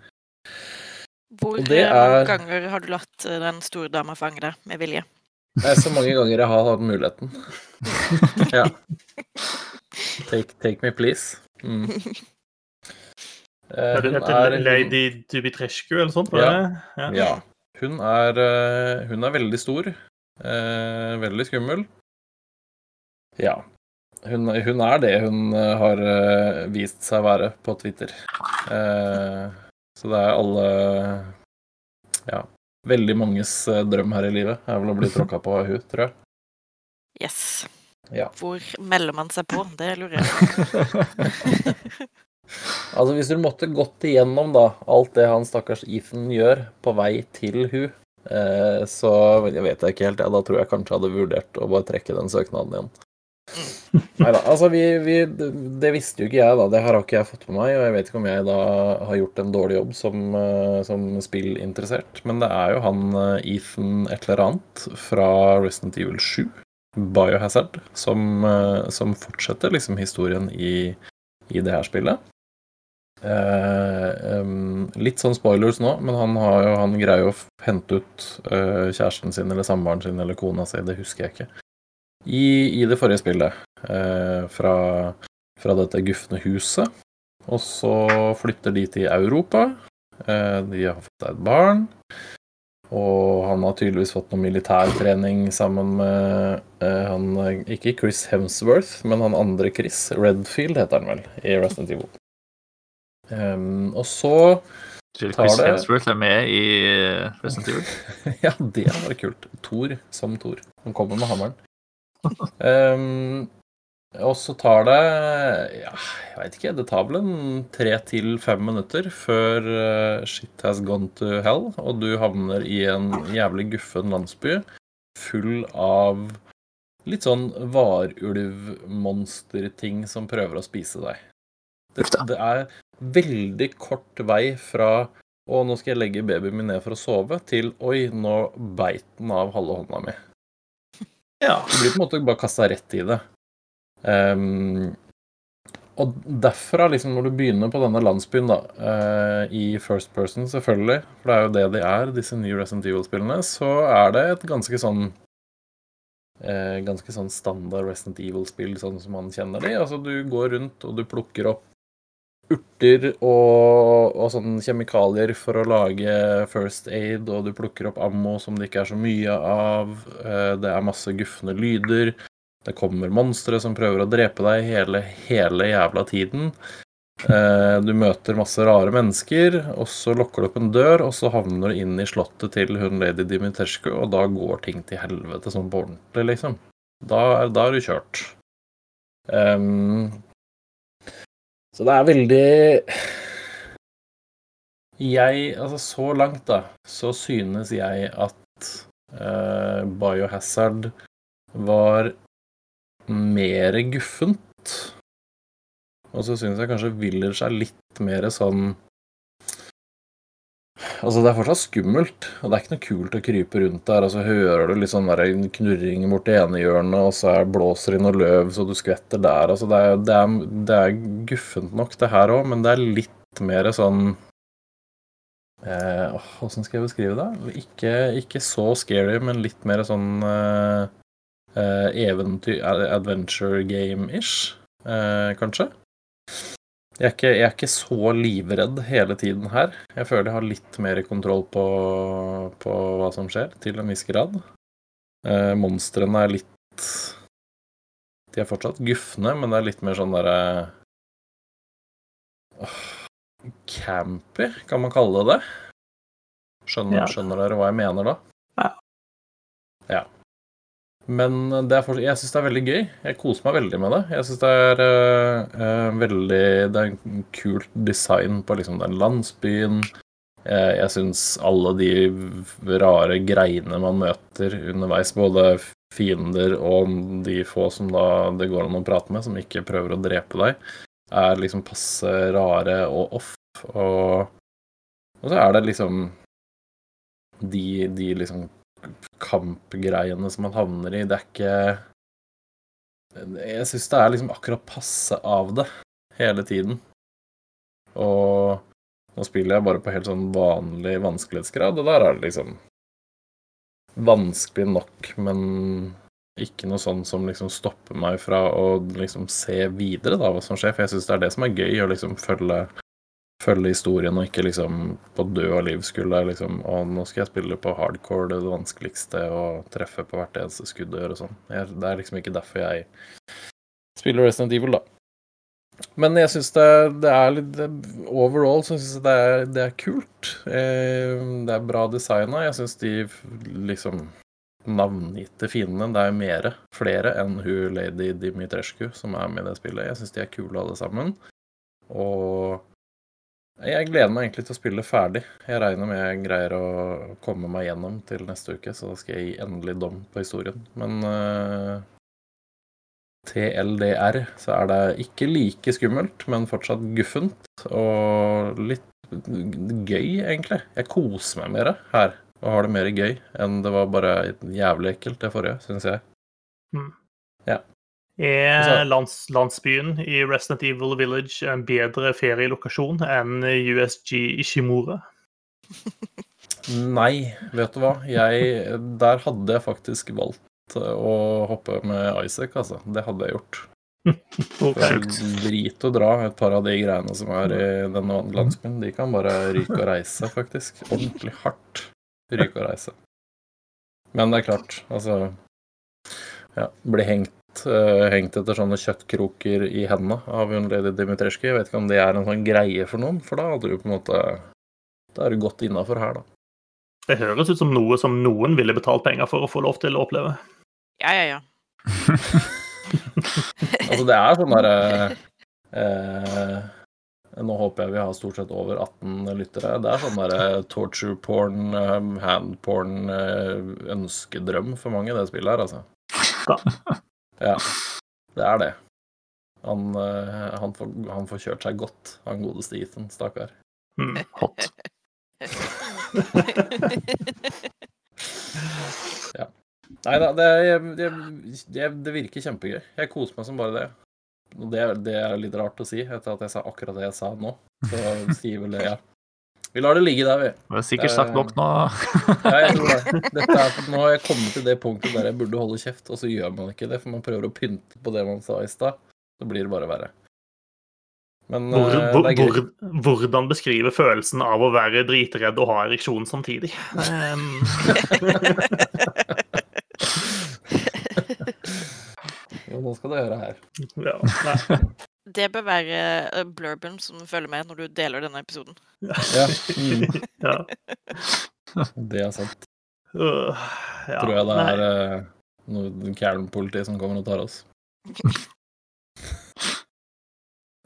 Hvor eh, mange er- ganger har du latt eh, den store dama fange deg med vilje? Det er så mange ganger jeg har hatt muligheten. [LAUGHS] ja. Take, take me, please. Mm. Eh, Ja, det hun er- Lady Dubitrescu eller sånt? Ja. Ja. Ja. Hun er, eh, hun er veldig stor. Eh, veldig skummel. Ja. Hun, hun er det hun har vist seg å være på Twitter. Eh, så det er alle Ja. Veldig manges eh, drøm her i livet er vel å bli [LAUGHS] tråkka på av hun, tror jeg. Yes. Ja. Hvor melder man seg på? Det lurer jeg på. [LAUGHS] Altså, hvis du måtte gått igjennom da, alt det han stakkars Ethan gjør på vei til hun, eh, så jeg vet jeg ikke helt, ja, da tror jeg kanskje jeg hadde vurdert å bare trekke den søknaden igjen. Nei da, altså vi, vi, det visste jo ikke jeg, da. Det her har ikke jeg fått med meg, og jeg vet ikke om jeg da har gjort en dårlig jobb som, eh, som spillinteressert, men det er jo han eh, Ethan et eller annet fra Resident Evil 7, Biohazard, som, eh, som fortsetter liksom historien i, i det her spillet. Eh, em, litt sånn spoilers nå, men han, jo, han greier jo å hente ut eh, kjæresten sin eller samboeren sin eller kona si, det husker jeg ikke, i, i det forrige spillet. eh, fra, fra dette gufne huset. Og så flytter de til Europa. Eh, de har fått seg et barn. Og han har tydeligvis fått noe militærtrening sammen med eh, han Ikke Chris Hemsworth, men han andre Chris. Redfield heter han vel, i Resident Evil. Um, og så Chris Tar det- Hemsworth er med i Resident Evil. [LAUGHS] Ja, det hadde vært kult. Thor som Thor. Han kommer med hammeren. Em, og så tar det Ja, jeg veit ikke. Det tar vel en tre til fem minutter før eh, shit has gone to hell, og du havner i en jævlig guffen landsby full av litt sånn varulvmonsterting som prøver å spise deg. Det, det er veldig kort vei fra å, nå skal jeg legge babyen min ned for å sove, til oi, nå beit den av halve hånda mi. Ja. Du blir på en måte bare kasta rett i det. Um, og derfra, liksom, når du begynner på denne landsbyen, da, uh, i first person, selvfølgelig, for det er jo det de er, disse nye Resident Evil-spillene, så er det et ganske sånn uh, Ganske sånn standard Resident Evil-spill, sånn som man kjenner de. Altså, du går rundt, og du plukker opp urter og, og sånne kjemikalier for å lage first aid, og du plukker opp ammo som det ikke er så mye av. Eh, Det er masse gufne lyder. Det kommer monstre som prøver å drepe deg hele, hele jævla tiden. Eh, Du møter masse rare mennesker, og så lukker du opp en dør, og så havner du inn i slottet til hun lady Dimitrescu, og da går ting til helvete sånn på ordentlig, liksom. Da, da er du kjørt. Ehm, så det er veldig Jeg, altså så langt, da, så synes jeg at uh, Biohazard var mer guffent. Og så syns jeg kanskje Village er litt mer sånn Altså, det er fortsatt skummelt, og det er ikke noe kult å krype rundt der, og så hører du litt sånn der knurring borti ene hjørnet, og så er blåser det noe løv så du skvetter der. Altså, det er, det er, det er guffent nok, det her òg, men det er litt mer sånn eh, Åssen skal jeg beskrive det? Ikke, ikke så scary, men litt mer sånn eh, eh, eventyr Adventure game-ish, eh, kanskje. Jeg er, ikke, jeg er ikke så livredd hele tiden her. Jeg føler jeg har litt mer kontroll på, på hva som skjer, til en viss grad. Eh, monstrene er litt De er fortsatt gufne, men det er litt mer sånn derre åh, Campy, kan man kalle det det? Skjønner, Ja. skjønner dere hva jeg mener da? Ja. Ja. Men for, jeg syns det er veldig gøy. Jeg koser meg veldig med det. Jeg syns det er eh, veldig Det er en kult design på liksom den landsbyen. Uh, jeg syns alle de rare greiene man møter underveis, både fiender og de få som da det går an å prate med, som ikke prøver å drepe deg, er liksom passe rare og off. Og, og så er det liksom de, de liksom kampgreiene som man havner i. Det er ikke Jeg syns det er liksom akkurat passe av det hele tiden. Og nå spiller jeg bare på helt sånn vanlig vanskelighetsgrad, og der er det liksom vanskelig nok, men ikke noe sånn som liksom stopper meg fra å liksom se videre da hva som skjer, for jeg syns det er det som er gøy, å liksom følge følge historien og ikke liksom på død og liv skulle liksom Å, nå skal jeg spille på hardcore, det, det vanskeligste, og treffe på hvert eneste skudd og gjøre sånn. Det er liksom ikke derfor jeg spiller Resident Evil, da. Men jeg syns det, det er litt Overall så syns jeg det er, det er kult. Eh, det er bra designa. Jeg syns de liksom navngitte fiendene, det er mere, flere enn hun lady Dimitrescu som er med i det spillet. Jeg syns de er kule alle sammen. Og jeg gleder meg egentlig til å spille ferdig. Jeg regner med jeg greier å komme meg gjennom til neste uke, så da skal jeg gi endelig dom på historien. Men uh, TLDR så er det ikke like skummelt, men fortsatt guffent. Og litt gøy, egentlig. Jeg koser meg mer her og har det mer gøy enn det var bare jævlig ekkelt det forrige, syns jeg. Er Altså- lands, landsbyen i Resident Evil Village en bedre ferielokasjon enn USG Ishimura? Nei, vet du hva. Jeg, der hadde jeg faktisk valgt å hoppe med Isaac, altså. Det hadde jeg gjort. [LAUGHS] Det er drit å dra et par av de greiene som er i denne landsbyen. De kan bare ryke og reise, faktisk. Ordentlig hardt ryke og reise. Men det er klart, altså Ja, bli hengt, eh, hengt etter sånne kjøttkroker i hendene av hun lady Dimitrescu. Jeg vet ikke om det er en sånn greie for noen, for da hadde du på en måte Da er du godt innafor her, da. Det høres ut som noe som noen ville betalt penger for å få lov til å oppleve. Ja, ja, ja. [LAUGHS] Altså, det er sånn derre eh, Nå håper jeg vi har stort sett over 18 lyttere. Det er sånn derre torture porn, eh, hand porn, eh, ønskedrøm for mange, det spillet her, altså. Ja, det er det. Han, eh, han, får, han får kjørt seg godt, han godeste Ethan, stakkar. Mm. Hot. Nei da, det, det, det, det virker kjempegøy. Jeg koser meg som bare det. Og det, det er litt rart å si etter at jeg sa akkurat det jeg sa nå. Så sier vel det, ja. Vi lar det ligge der, vi. Det er sikkert sagt nok nå. Ja, jeg tror det. Dette er, nå har jeg kommet til det punktet der jeg burde holde kjeft, og så gjør man ikke det, for man prøver å pynte på det man sa i stad. Så blir det bare verre. Men Hvor, eh, hvor, gøy. hvor, hvordan beskrive følelsen av å være dritredd og ha ereksjon samtidig? [LAUGHS] Um, Jo, nå skal du høre her. ja, nei. [LAUGHS] Det bør være eh, blurben som følger med når du deler denne episoden. Ja, mm, [LAUGHS] ja. [LAUGHS] det er sant. Uh, ja, Tror jeg det er uh, noe Karen-politi som kommer og tar oss. [LAUGHS]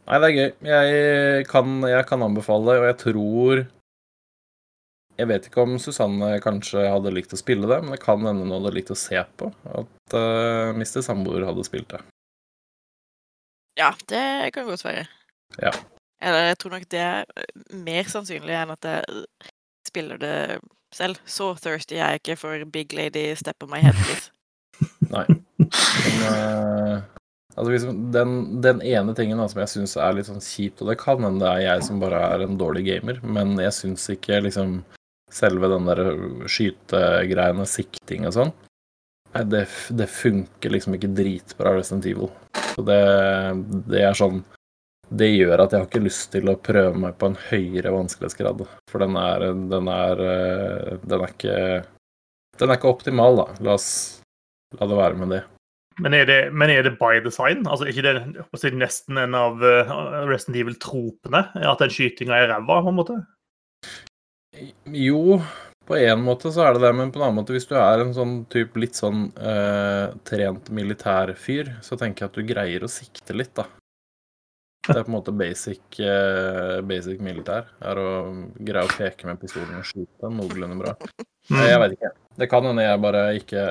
Nei, det er gøy. Jeg kan, jeg kan anbefale det, og jeg tror jeg vet ikke om Susanne kanskje hadde likt å spille det, men det kan hende hun hadde likt å se på at uh, Mr. Samboer hadde spilt det. Ja, det kan godt være. Ja. Eller jeg tror nok det er eh, mer sannsynlig enn at jeg spiller det selv. Så thirsty er jeg ikke for Big Lady Step on my head, please. [LAUGHS] Nei. Men, uh, altså den, den, ene tingen da, som jeg syns er litt sånn kjipt, og det kan hende det er jeg som bare er en dårlig gamer, men jeg syns ikke liksom selve den der skytegreiene, sikting og sånn Nei, det, det, funker liksom ikke dritbra Resident Evil. Så det, det er sånn Det gjør at jeg har ikke lyst til å prøve meg på en høyere vanskelighetsgrad. For den er Den er, den er ikke Den er ikke optimal, da. La oss la det være med det. Men er det, men er det by design? Altså ikke det nesten en av uh, Resident Evil-tropene? At den skytinga er ræva, på en måte? Jo, på en måte så er det det, men på en annen måte, hvis du er en sånn typ litt sånn eh, trent militærfyr, så tenker jeg at du greier å sikte litt, da. Det er på en måte basic, eh, basic militær. Er å greie å peke med pistolen og skyte noenlunde bra. Nei, Jeg veit ikke. Det kan hende jeg bare ikke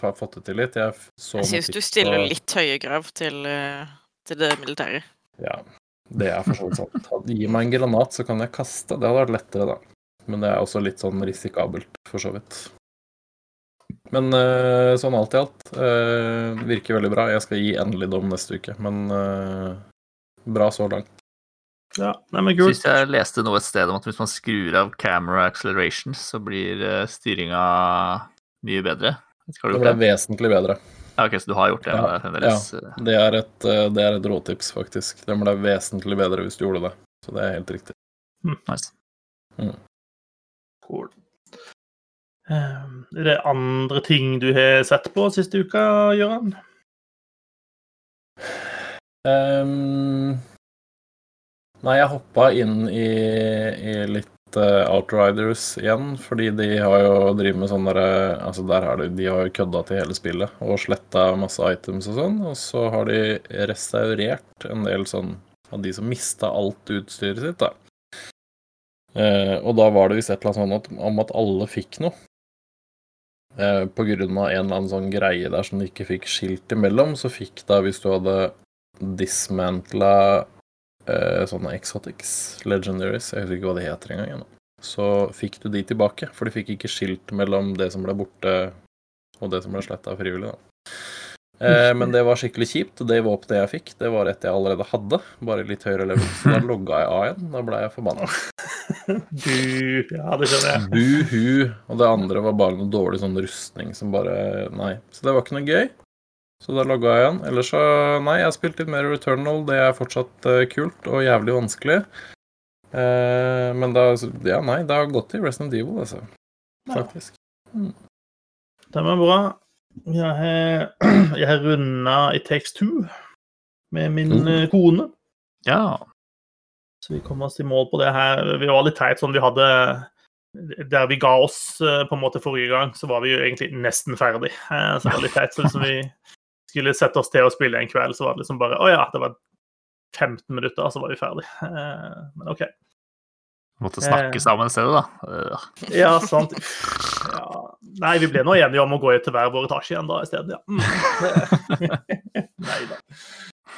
har fått det til litt. Jeg, jeg syns du stiller og... litt høye krav til, eh, til det militære. Ja, det er for så vidt sant. Gi meg en granat, så kan jeg kaste. Det hadde vært lettere, da. Men det er også litt sånn risikabelt, for så vidt. Men uh, sånn alt i alt uh, virker veldig bra. Jeg skal gi endelig dom neste uke, men uh, bra så langt. Ja, nei, men kult. Syns jeg leste noe et sted om at hvis man skrur av camera acceleration, så blir styringa mye bedre. Det ble vesentlig bedre. Ja, ok, Så du har gjort det? Ja, fremdeles. ja det, er et, det er et råtips, faktisk. Den ble vesentlig bedre hvis du gjorde det. Så det er helt riktig. Mm. Nice. Mm. Cool. Ehm, er det andre ting du har sett på siste uka, Gøran? Um, nei, jeg hoppa inn i, i litt uh, Outriders igjen, fordi de har jo drevet med sånn derre Altså, der har de, de har jo kødda til hele spillet og sletta masse items og sånn, og så har de restaurert en del sånn av de som mista alt utstyret sitt, da. Eh, og da var det visst et eller annet sånt om at alle fikk noe. Eh, på grunn av en eller annen sånn greie der som de ikke fikk skilt imellom, så fikk da, hvis du hadde dismantla eh, sånne exotics, legendaries, jeg husker ikke hva det heter engang, så fikk du de tilbake. For de fikk ikke skilt mellom det som ble borte, og det som ble sletta frivillig. da. Eh, men det var skikkelig kjipt. Det våpenet jeg fikk, det var et jeg allerede hadde, bare litt høyere level. Så da [LAUGHS] logga jeg av igjen. Da ble jeg forbanna. [LAUGHS] Bu. Ja, det skjønner jeg. Buhu. Og det andre var bare noe dårlig sånn rustning som bare Nei. Så det var ikke noe gøy. Så da logga jeg igjen. Ellers så Nei, jeg har spilt litt mer Returnal. Det er fortsatt uh, kult og jævlig vanskelig. Uh, men da Ja, nei, det har gått i Resident Evil, altså. Faktisk. Mm. Den var bra. Jeg har, [CLEARS THROAT] jeg har runda i Takes Two med min mm. kone. Ja. Så vi kom oss i mål på det her. Vi var litt teit sånn vi hadde Der vi ga oss eh, på en måte forrige gang, så var vi jo egentlig nesten ferdig. Eh, så det var litt teit. Så liksom vi skulle sette oss til å spille en kveld, så var det liksom bare Å ja, det var 15 minutter, så var vi ferdig. Men OK. Måtte snakke sammen i stedet, da. Ja, sant. Ja. Nei, vi ble nå enige om å gå til hver vår etasje igjen da i stedet, ja. Mm. [LAUGHS] [LAUGHS] nei da.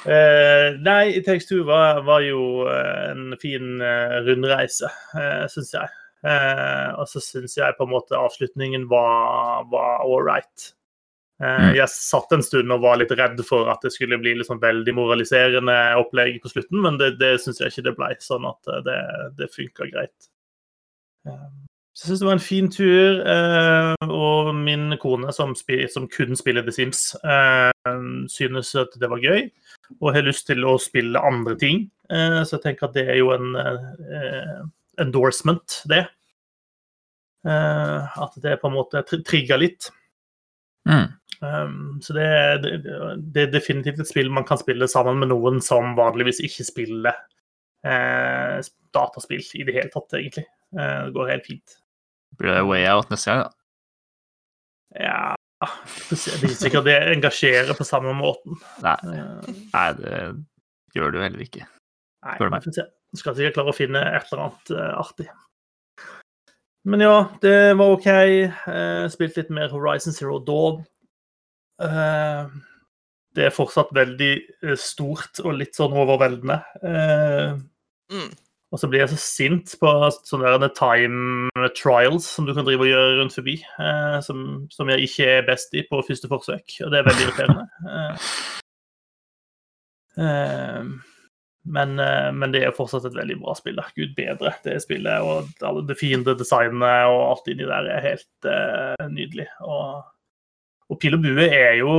Eh, nei, Takes Two var, var, jo eh, en fin uh, rundreise, uh, syns jeg. Uh, og så syns jeg på en måte avslutningen var, var all right. Uh, jeg satt en stund og var litt redd for at det skulle bli liksom veldig moraliserende opplegg på slutten, men det, det syns jeg ikke det ble. Sånn at det, det funka greit. Så jeg syns det var en fin tur. Eh, og min kone, som, som, kun spiller The Sims, eh, synes at det var gøy. Og har lyst til å spille andre ting. Eh, så jeg tenker at det er jo en eh, endorsement, det. Eh, at det på en måte trigger litt. Mm. Um, så det, det, det, er definitivt et spill man kan spille sammen med noen som vanligvis ikke spiller eh, dataspill i det hele tatt, egentlig. det går helt fint. Blir det way out neste gang, da? Ja Det er ikke sikkert det engasjerer på samme måten. Nei, Nei det gjør du heller ikke. Nei, vi får se. Du skal sikkert klare å finne et eller annet uh, artig. Men ja, det var OK. Eh, spilt litt mer Horizon Zero Dawn. Eh, det er fortsatt veldig eh, stort og litt sånn overveldende. Eh, Mm. Og så blir jeg så sint på sånne time trials som du kan drive og gjøre rundt forbi, eh, som, som jeg ikke er best i på første forsøk. Og det er veldig irriterende. Eh, eh, men, eh, men det er fortsatt et veldig bra spill. da. Gud bedre, det spillet. Og alle det fiendedesignet og alt inni der er helt eh, nydelig. Og, og pil og bue er jo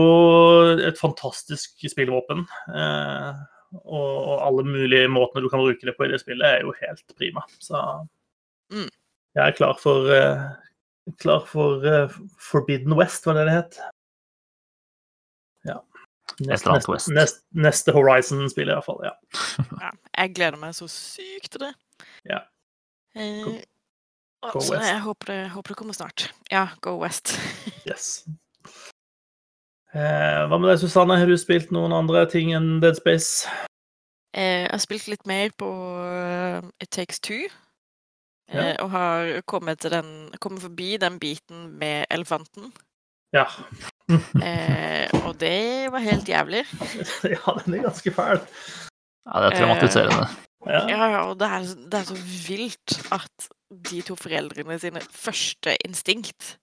et fantastisk spillvåpen. Eh, og, og alle mulige måtene du kan bruke det på i det spillet, er jo helt prima. Så Mm. jeg er klar for uh, Klar for uh, Forbidden West, var det det het? Ja. Et Neste, neste, neste, neste Horizon-spill, i hvert fall. ja. Ja, jeg gleder meg så sykt til det. Ja. Go, Go- å, så west. jeg håper det, håper det kommer snart. Ja, Go West. [LAUGHS] Yes. Eh, hva med deg, Susanne? Har du spilt noen andre ting enn Dead Space? Eh, jeg har spilt litt mer på eh, It Takes Two. Ja. eh, Og har kommet, til den, kommet forbi den biten med elefanten. Ja. [LAUGHS] Eh, og det var helt jævlig. [LAUGHS] ja, den er ganske fæl. Ja, det er traumatiserende. Ja. Ja, ja, og det er, det er så vilt at de to foreldrene sine første instinkt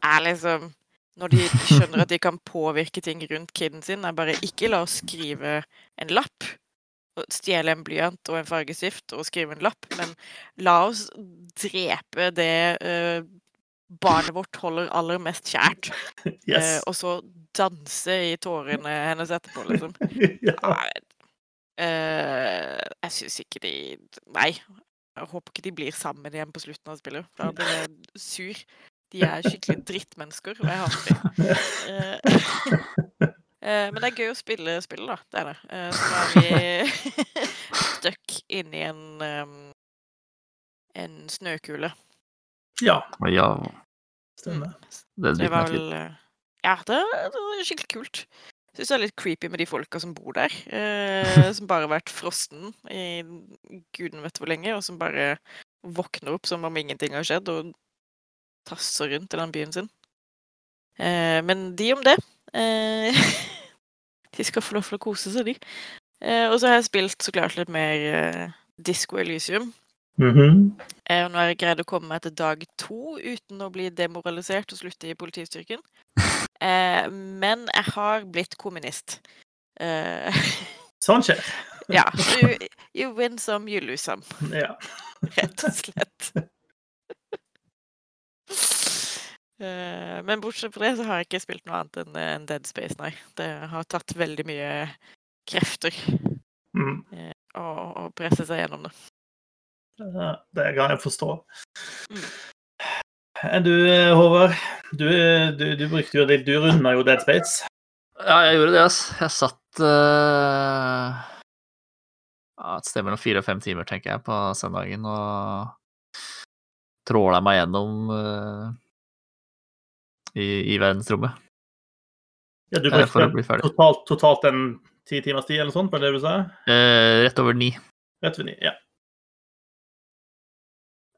er liksom Når de skjønner at de kan påvirke ting rundt kiden sin, er bare ikke la oss skrive en lapp. Stjele en blyant og en fargestift og skrive en lapp, men la oss drepe det uh, barnet vårt holder aller mest kjært. [LAUGHS] Yes. Uh, og så danse i tårene hennes etterpå, liksom. [LAUGHS] ja. Eh, jeg syns ikke de Nei. Jeg håper ikke de blir sammen igjen på slutten av spillet. Da blir jeg sur. De er skikkelig [LAUGHS] drittmennesker, og jeg hater dem. [LAUGHS] Eh, eh, men det er gøy å spille spillet, da. Det er det. Eh, så er vi [LAUGHS] stuck inni en en snøkule. ja, Ja, stemmer. det Det blir var vel Ja, det, det var skikkelig kult. Syns det er litt creepy med de folka som bor der. Eh, som bare har vært frosten i guden vet hvor lenge, og som bare våkner opp som om ingenting har skjedd, og tasser rundt i den byen sin. Eh, men de om det. Eh, [LAUGHS] de skal få lov til å kose seg, de. Eh, og så har jeg spilt så klart litt mer eh, Disco Elysium. Mhm. Eh, og nå har jeg greid å komme meg til dag to uten å bli demoralisert og slutte i politistyrken. [LAUGHS] Eh, men jeg har blitt kommunist. Eh, [LAUGHS] Sånn skjer. ja. You, you win some, you lose some, Ja. rett og slett. Eh, men bortsett fra det så har jeg ikke spilt noe annet enn Dead Space, nei. Det har tatt veldig mye krefter Mm. å, å presse seg gjennom det. Det kan jeg forstå. Mm. Du, Håvard? Du, du, du brukte jo det, du runda jo Dead Space. Ja, jeg gjorde det, ass. Jeg satt uh, et sted mellom fire og fem timer, tenker jeg, på søndagen og tråla meg gjennom eh, i, i verdensrommet Ja, du eh, brukte ferdig. totalt, totalt en ti timers tid eller noe sånt, på det du sa? Eh, rett over ni. Rett over ni, ja.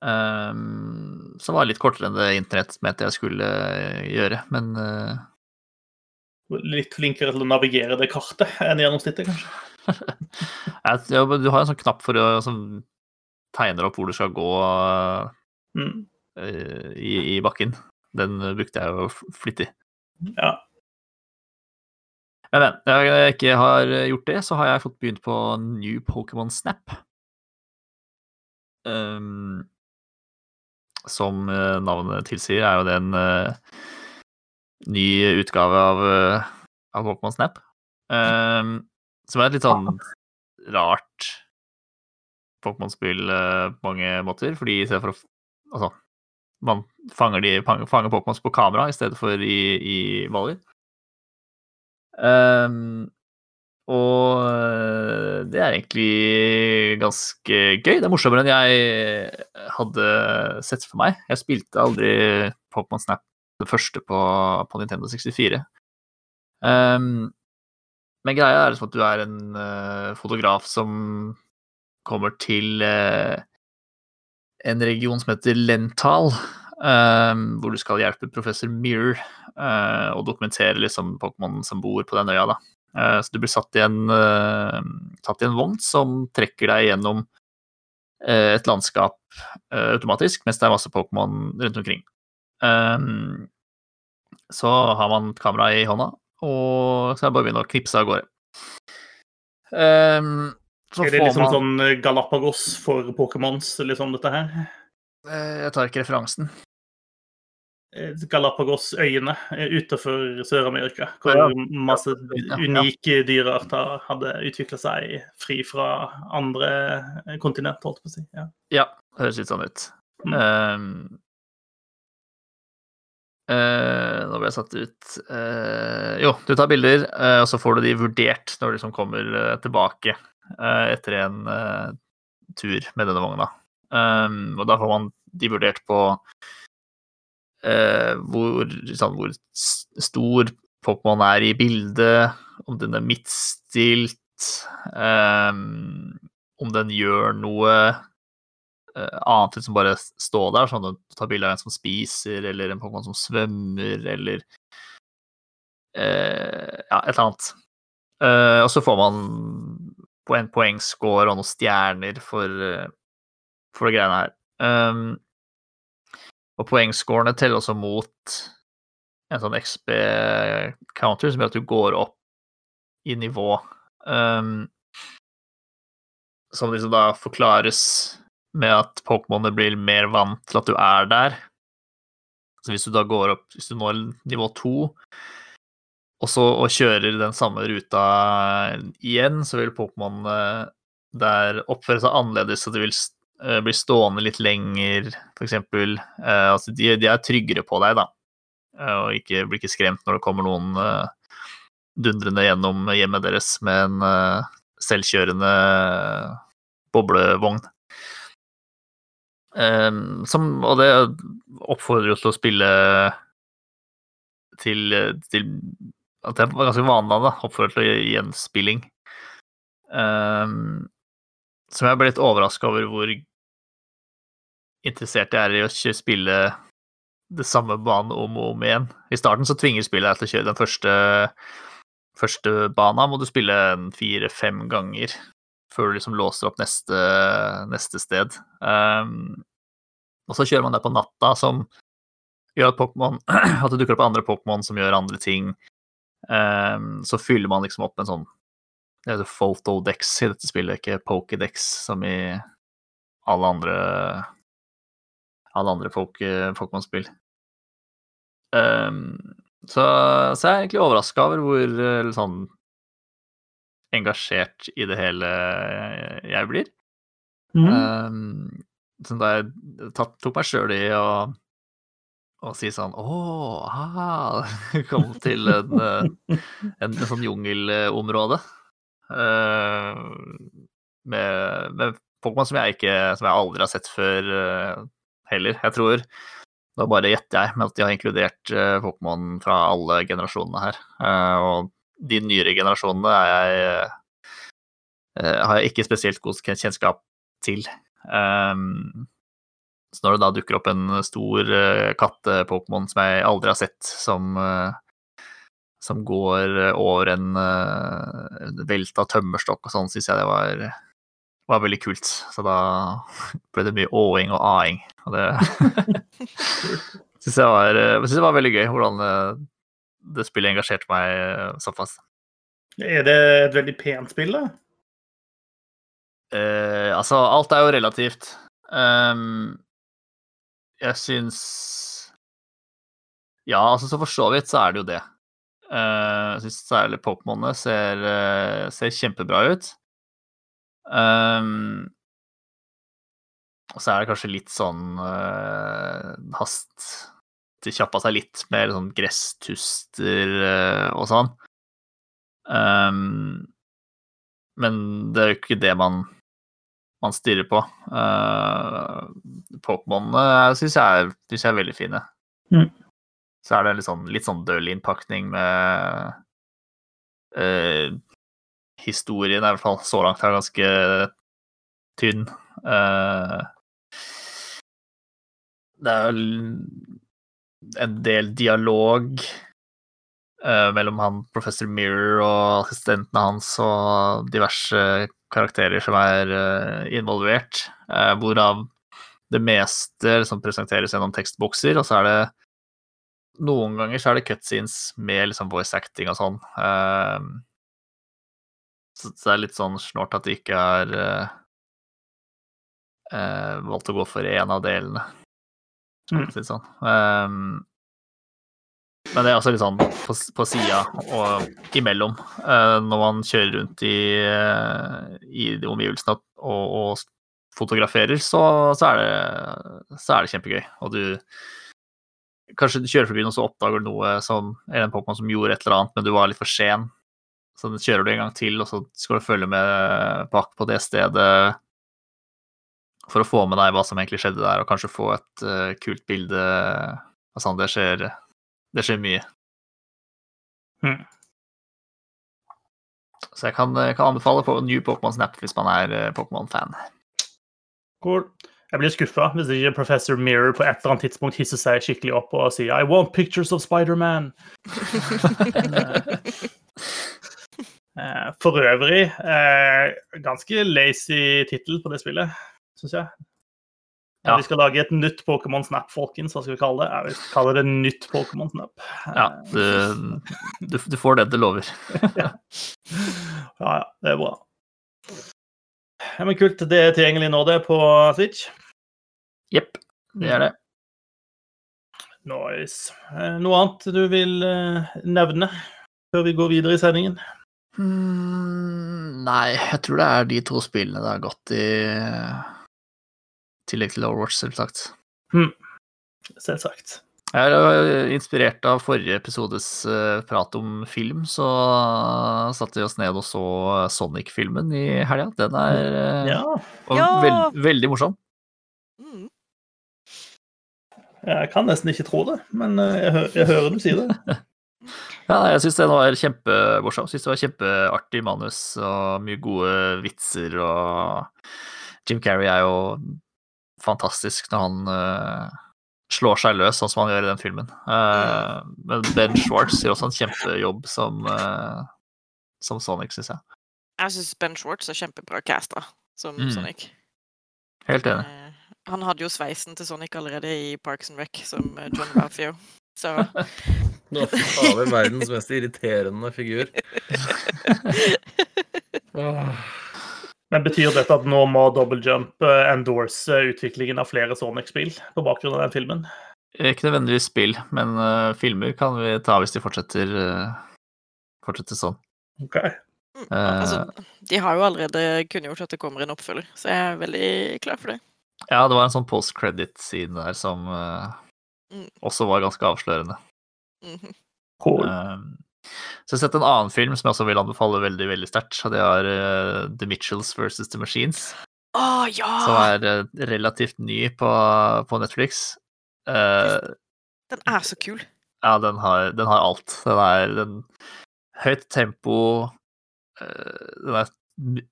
Um, som var litt kortere enn det internett mente jeg skulle eh, gjøre, men uh... Litt flinkere til å navigere det kartet enn gjennomsnittet, kanskje. [LAUGHS] ja, men du har en sånn knapp for å som tegner opp hvor du skal gå Mm. eh, i, i bakken. Den eh, brukte jeg jo flittig. Ja. Men, men jeg ikke har gjort det, så har jeg fått begynt på New Pokémon Snap. Um, som eh, navnet tilsier, er jo det en uh, ny utgave av, uh, av Pokémon Snap. Um, som er et litt sånn rart Pokémon-spill uh, på mange måter, fordi i stedet for å Altså, man fanger, de, fanger, Pokémons på kamera i stedet for i, i baller. Um, og øh, det er egentlig ganske gøy. Det er morsommere enn jeg hadde sett for meg. Jeg spilte aldri Pokémon Snap det første på, på Nintendo 64. Um, men greia er liksom at du er en uh, fotograf som kommer til øh, en region som heter Lental, um, hvor du skal hjelpe professor Mirror uh, og dokumentere liksom Pokémon som bor på den øya. da. Uh, så du blir satt i, en, uh, satt i en vogn som trekker deg gjennom eh, et landskap eh, automatisk, mens det er masse Pokémon rundt omkring. Um, så har man kamera i hånda, og så er det bare å begynne å knipse av gårde. Um, så Er det liksom man sånn eh, Galapagos for Pokémons, liksom dette her? Eh, Jeg tar ikke referansen. Eh, Galapagosøyene utenfor Sør-Amerika, hvor Ja. masse Ja, ja. unike dyrearter hadde utvikla seg fri fra andre kontinent, holdt på å si. Ja. Ja, høres litt sånn ut. Mm. Uh, uh, nå ble jeg satt ut Uh, Jo, du tar bilder, og så får du de vurdert når du liksom kommer tilbake etter en eh, tur med denne vogna. Um, og da får man de vurdert på eh, hvor, sånn, hvor stor Pokémon er i bildet, om den er midtstilt, um, om den gjør noe eh, annet enn som bare stå der, sånn at du tar bilde av en som spiser, eller en Pokémon som svømmer, eller eh, ja, et eller annet. Eh, og så får man på en poengscore og noen stjerner for, eh, for greiene her. Um, og poengscorene teller også mot en sånn XB-counter som gjør at du går opp i nivå. Um, som liksom da forklares med at Pokémonene blir mer vant til at du er der. Så hvis du da går opp, hvis du når nivå to, og så og kjører den samme ruta igjen, så vil Pokémon eh, der oppføre seg annerledes, så de vil eh, bli stående litt lenger, eksempel. Eh, altså de, de er tryggere på deg, da, og ikke, blir ikke skremt når det kommer noen dundrende gjennom hjemmet deres med en selvkjørende boblevogn. Som, og det oppfordrer oss til å spille til, til At det var ganske vanlig, da. Oppfordrer til gjenspilling. Um, som jeg ble litt overraska over hvor interessert jeg er i å ikke spille det samme banen om og om igjen. I starten så tvinger spillet deg til å kjøre den første, første bana, må du spille fire-fem ganger før du liksom låser opp neste, neste sted. Um, og så kjører man det på natta, som gjør at Pokemon, [CLEARS THROAT] At det dukker opp andre Pokémon som gjør andre ting. Um, så fyller man liksom opp en sånn Det heter Photodex i dette spillet, ikke Pokédex som i alle andre alle andre Poké- Pokémon-spill. Um, så, så jeg er egentlig overraska over hvor eh, sånn engasjert i det hele jeg blir. Mm. Um, så da jeg tatt, tok meg sjøl i å, å si sånn Å, ah, [LAUGHS] kom til en, eh, en, en sånn jungelområde. Uh, med, med Pokémon som jeg Som jeg aldri har sett før uh, heller. Jeg tror Da bare gjetter jeg med at de har inkludert uh, Pokémon fra alle generasjonene her. Og de nyere generasjonene er jeg har jeg ikke spesielt god kjennskap til. Um, så når det da dukker opp en stor uh, katte-Pokémon som jeg aldri har sett, som, uh, som går eh, over en uh, velta tømmerstokk og sånn, syns jeg det var, var veldig kult. Så da [LAUGHS] ble det mye åing og aing. Og det [LAUGHS] syns jeg, var, synes jeg var veldig gøy, hvordan eh, det spillet engasjerte meg såpass. Er det et veldig pent spill, da? Uh, altså, alt er jo relativt. Ehm, jeg syns Ja, altså, så for så vidt så er det jo det. Uh, jeg syns særlig Pokémonene ser, uh, ser kjempebra ut. Um, og så er det kanskje litt sånn uh, hast De kjappa seg litt med sånn gresstuster uh, og sånn. Um, men det er jo ikke det man man stirrer på. Uh, Pokémonene syns jeg, synes jeg er veldig fine. Mm. Så er det litt sånn, litt sånn døll innpakning med uh, Historien er i hvert fall så langt er ganske tynn. Uh, Det er vel en del dialog eh, mellom han professor Mirror og assistentene hans og diverse karakterer som er eh, involvert, eh, hvorav det meste liksom presenteres gjennom tekstbokser, og så er det noen ganger så er det cutscenes med liksom voice acting og sånn. Eh, så det er litt sånn snålt at de ikke har valgt å gå for én av delene, for å si det sånn. Men det er også litt sånn på, på sida og imellom. eh, når man kjører rundt i, eh, i de omgivelsene og, og, og fotograferer, så, så, er det, så er det kjempegøy. Og du Kanskje du kjører forbi noen, så oppdager du noe som eller en Pokémon som gjorde et eller annet, men du var litt for sen. Så kjører du en gang til, og så skal du følge med bak på det stedet for å få med deg hva som egentlig skjedde der, og kanskje få et uh, kult bilde. Altså, det skjer, det skjer mye. Mhm. Så jeg kan, jeg kan anbefale på New Pokémon Snap hvis man er eh, Pokémon-fan. Cool. Jeg blir skuffa hvis ikke Professor Mirror på et eller annet tidspunkt hisser seg skikkelig opp og sier I want pictures of Spider-Man. [LAUGHS] Eh, For øvrig eh, ganske lazy tittel på det spillet, syns jeg. Ja. Vi skal lage et nytt Pokémon Snap, folkens. Hva skal vi kalle det? Jeg vil kalle det nytt Pokémon Snap. Ja, du, du, du får det du lover. [LAUGHS] ja, ja, det er bra. Ja, men kult. Det er tilgjengelig nå, det, på Switch. Jepp, det er det. Nice. Eh, Noe annet du vil eh, nevne før vi går videre i sendingen? Mm, nei, jeg tror det er de to spillene det har gått i tillegg til Overwatch, selvsagt. Selvsagt. Jeg er inspirert av forrige episodes eh, prat om film, så satte vi oss ned og så Sonic-filmen i helga. Den er eh, Ja. Ja! veld, veldig morsom. Mm. Jeg kan nesten ikke tro det, men eh, jeg, hø jeg hører du si det. [LAUGHS] Ja, jeg syns den var kjempemorsom. Syns det var kjempeartig manus og mye gode vitser og Jim Carrey er jo fantastisk når han uh, slår seg løs, sånn som han gjør i den filmen. Eh, men Ben Schwartz gjør også en kjempejobb som, uh, som Sonic, syns jeg. Jeg syns Ben Schwartz er kjempebra casta som Mm. Sonic. Helt enig. Han hadde jo sveisen til Sonic allerede i Parks and Rec som John Ralphio. Så Nå har vi verdens mest irriterende figur. [LAUGHS] Men betyr dette at nå må Double Jump eh, endorse utviklingen av flere Sonic-spill på bakgrunn av den filmen? Ikke nødvendigvis spill, men uh, filmer kan vi ta hvis de fortsetter, uh, fortsetter sånn. Ok. Uh, altså, Eh, de har jo allerede kunngjort at det kommer en oppfølger, så jeg er veldig klar for det. ja, det var en sånn post credit-scene der som eh, Mm. også var ganske avslørende. Mhm. Cool. Så jeg har sett en annen film som jeg også vil anbefale veldig veldig sterkt. Det er uh, The Mitchells versus The Machines, Å ja! som er uh, relativt ny på, på Netflix. Uh, Den er så kul. ja, den har, den har alt. Den er den, høyt tempo, den er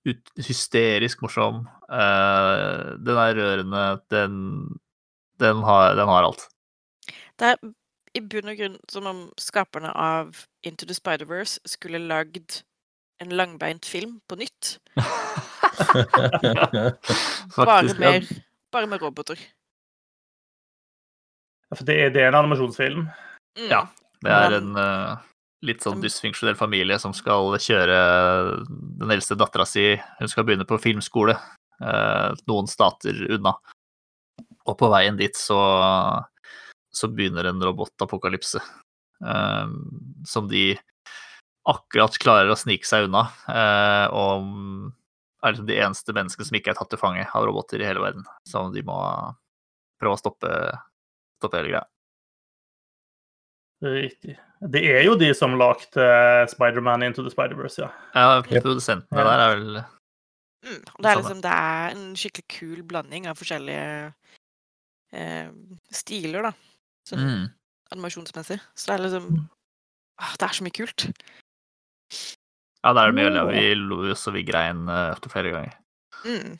ut, hysterisk morsom, den er rørende, den, den, har, den har alt. Det er i bunn og grunn som om skaperne av Into the Spider-Verse skulle lagd en langbeint film på nytt. [LAUGHS] Bare med, bare med roboter. Ja, For det er, det er en animasjonsfilm. Mm. Ja. Det er en uh, litt sånn dysfunksjonell familie som skal kjøre den eldste dattera si Hun skal begynne på filmskole uh, noen stater unna. Og på veien dit så, så begynner en robotapokalypse eh, som de akkurat klarer å snike seg unna. eh, og er liksom de eneste menneskene som ikke er tatt til fange av roboter i hele verden. Som de må prøve å stoppe, stoppe hele greia. Riktig. Det er jo de som lagde Spider-Man Into the Spider-Verse, ja. Ja, produsentene der er vel Mm. Det er liksom det er en skikkelig kul blanding av forskjellige eh, stiler, da. Sånn mm. animasjonsmessig. Så det er liksom ah, Det er så mye kult. Ja, det er det mye. Åh. Vi lo så vi grein etter opptil flere ganger. Mm.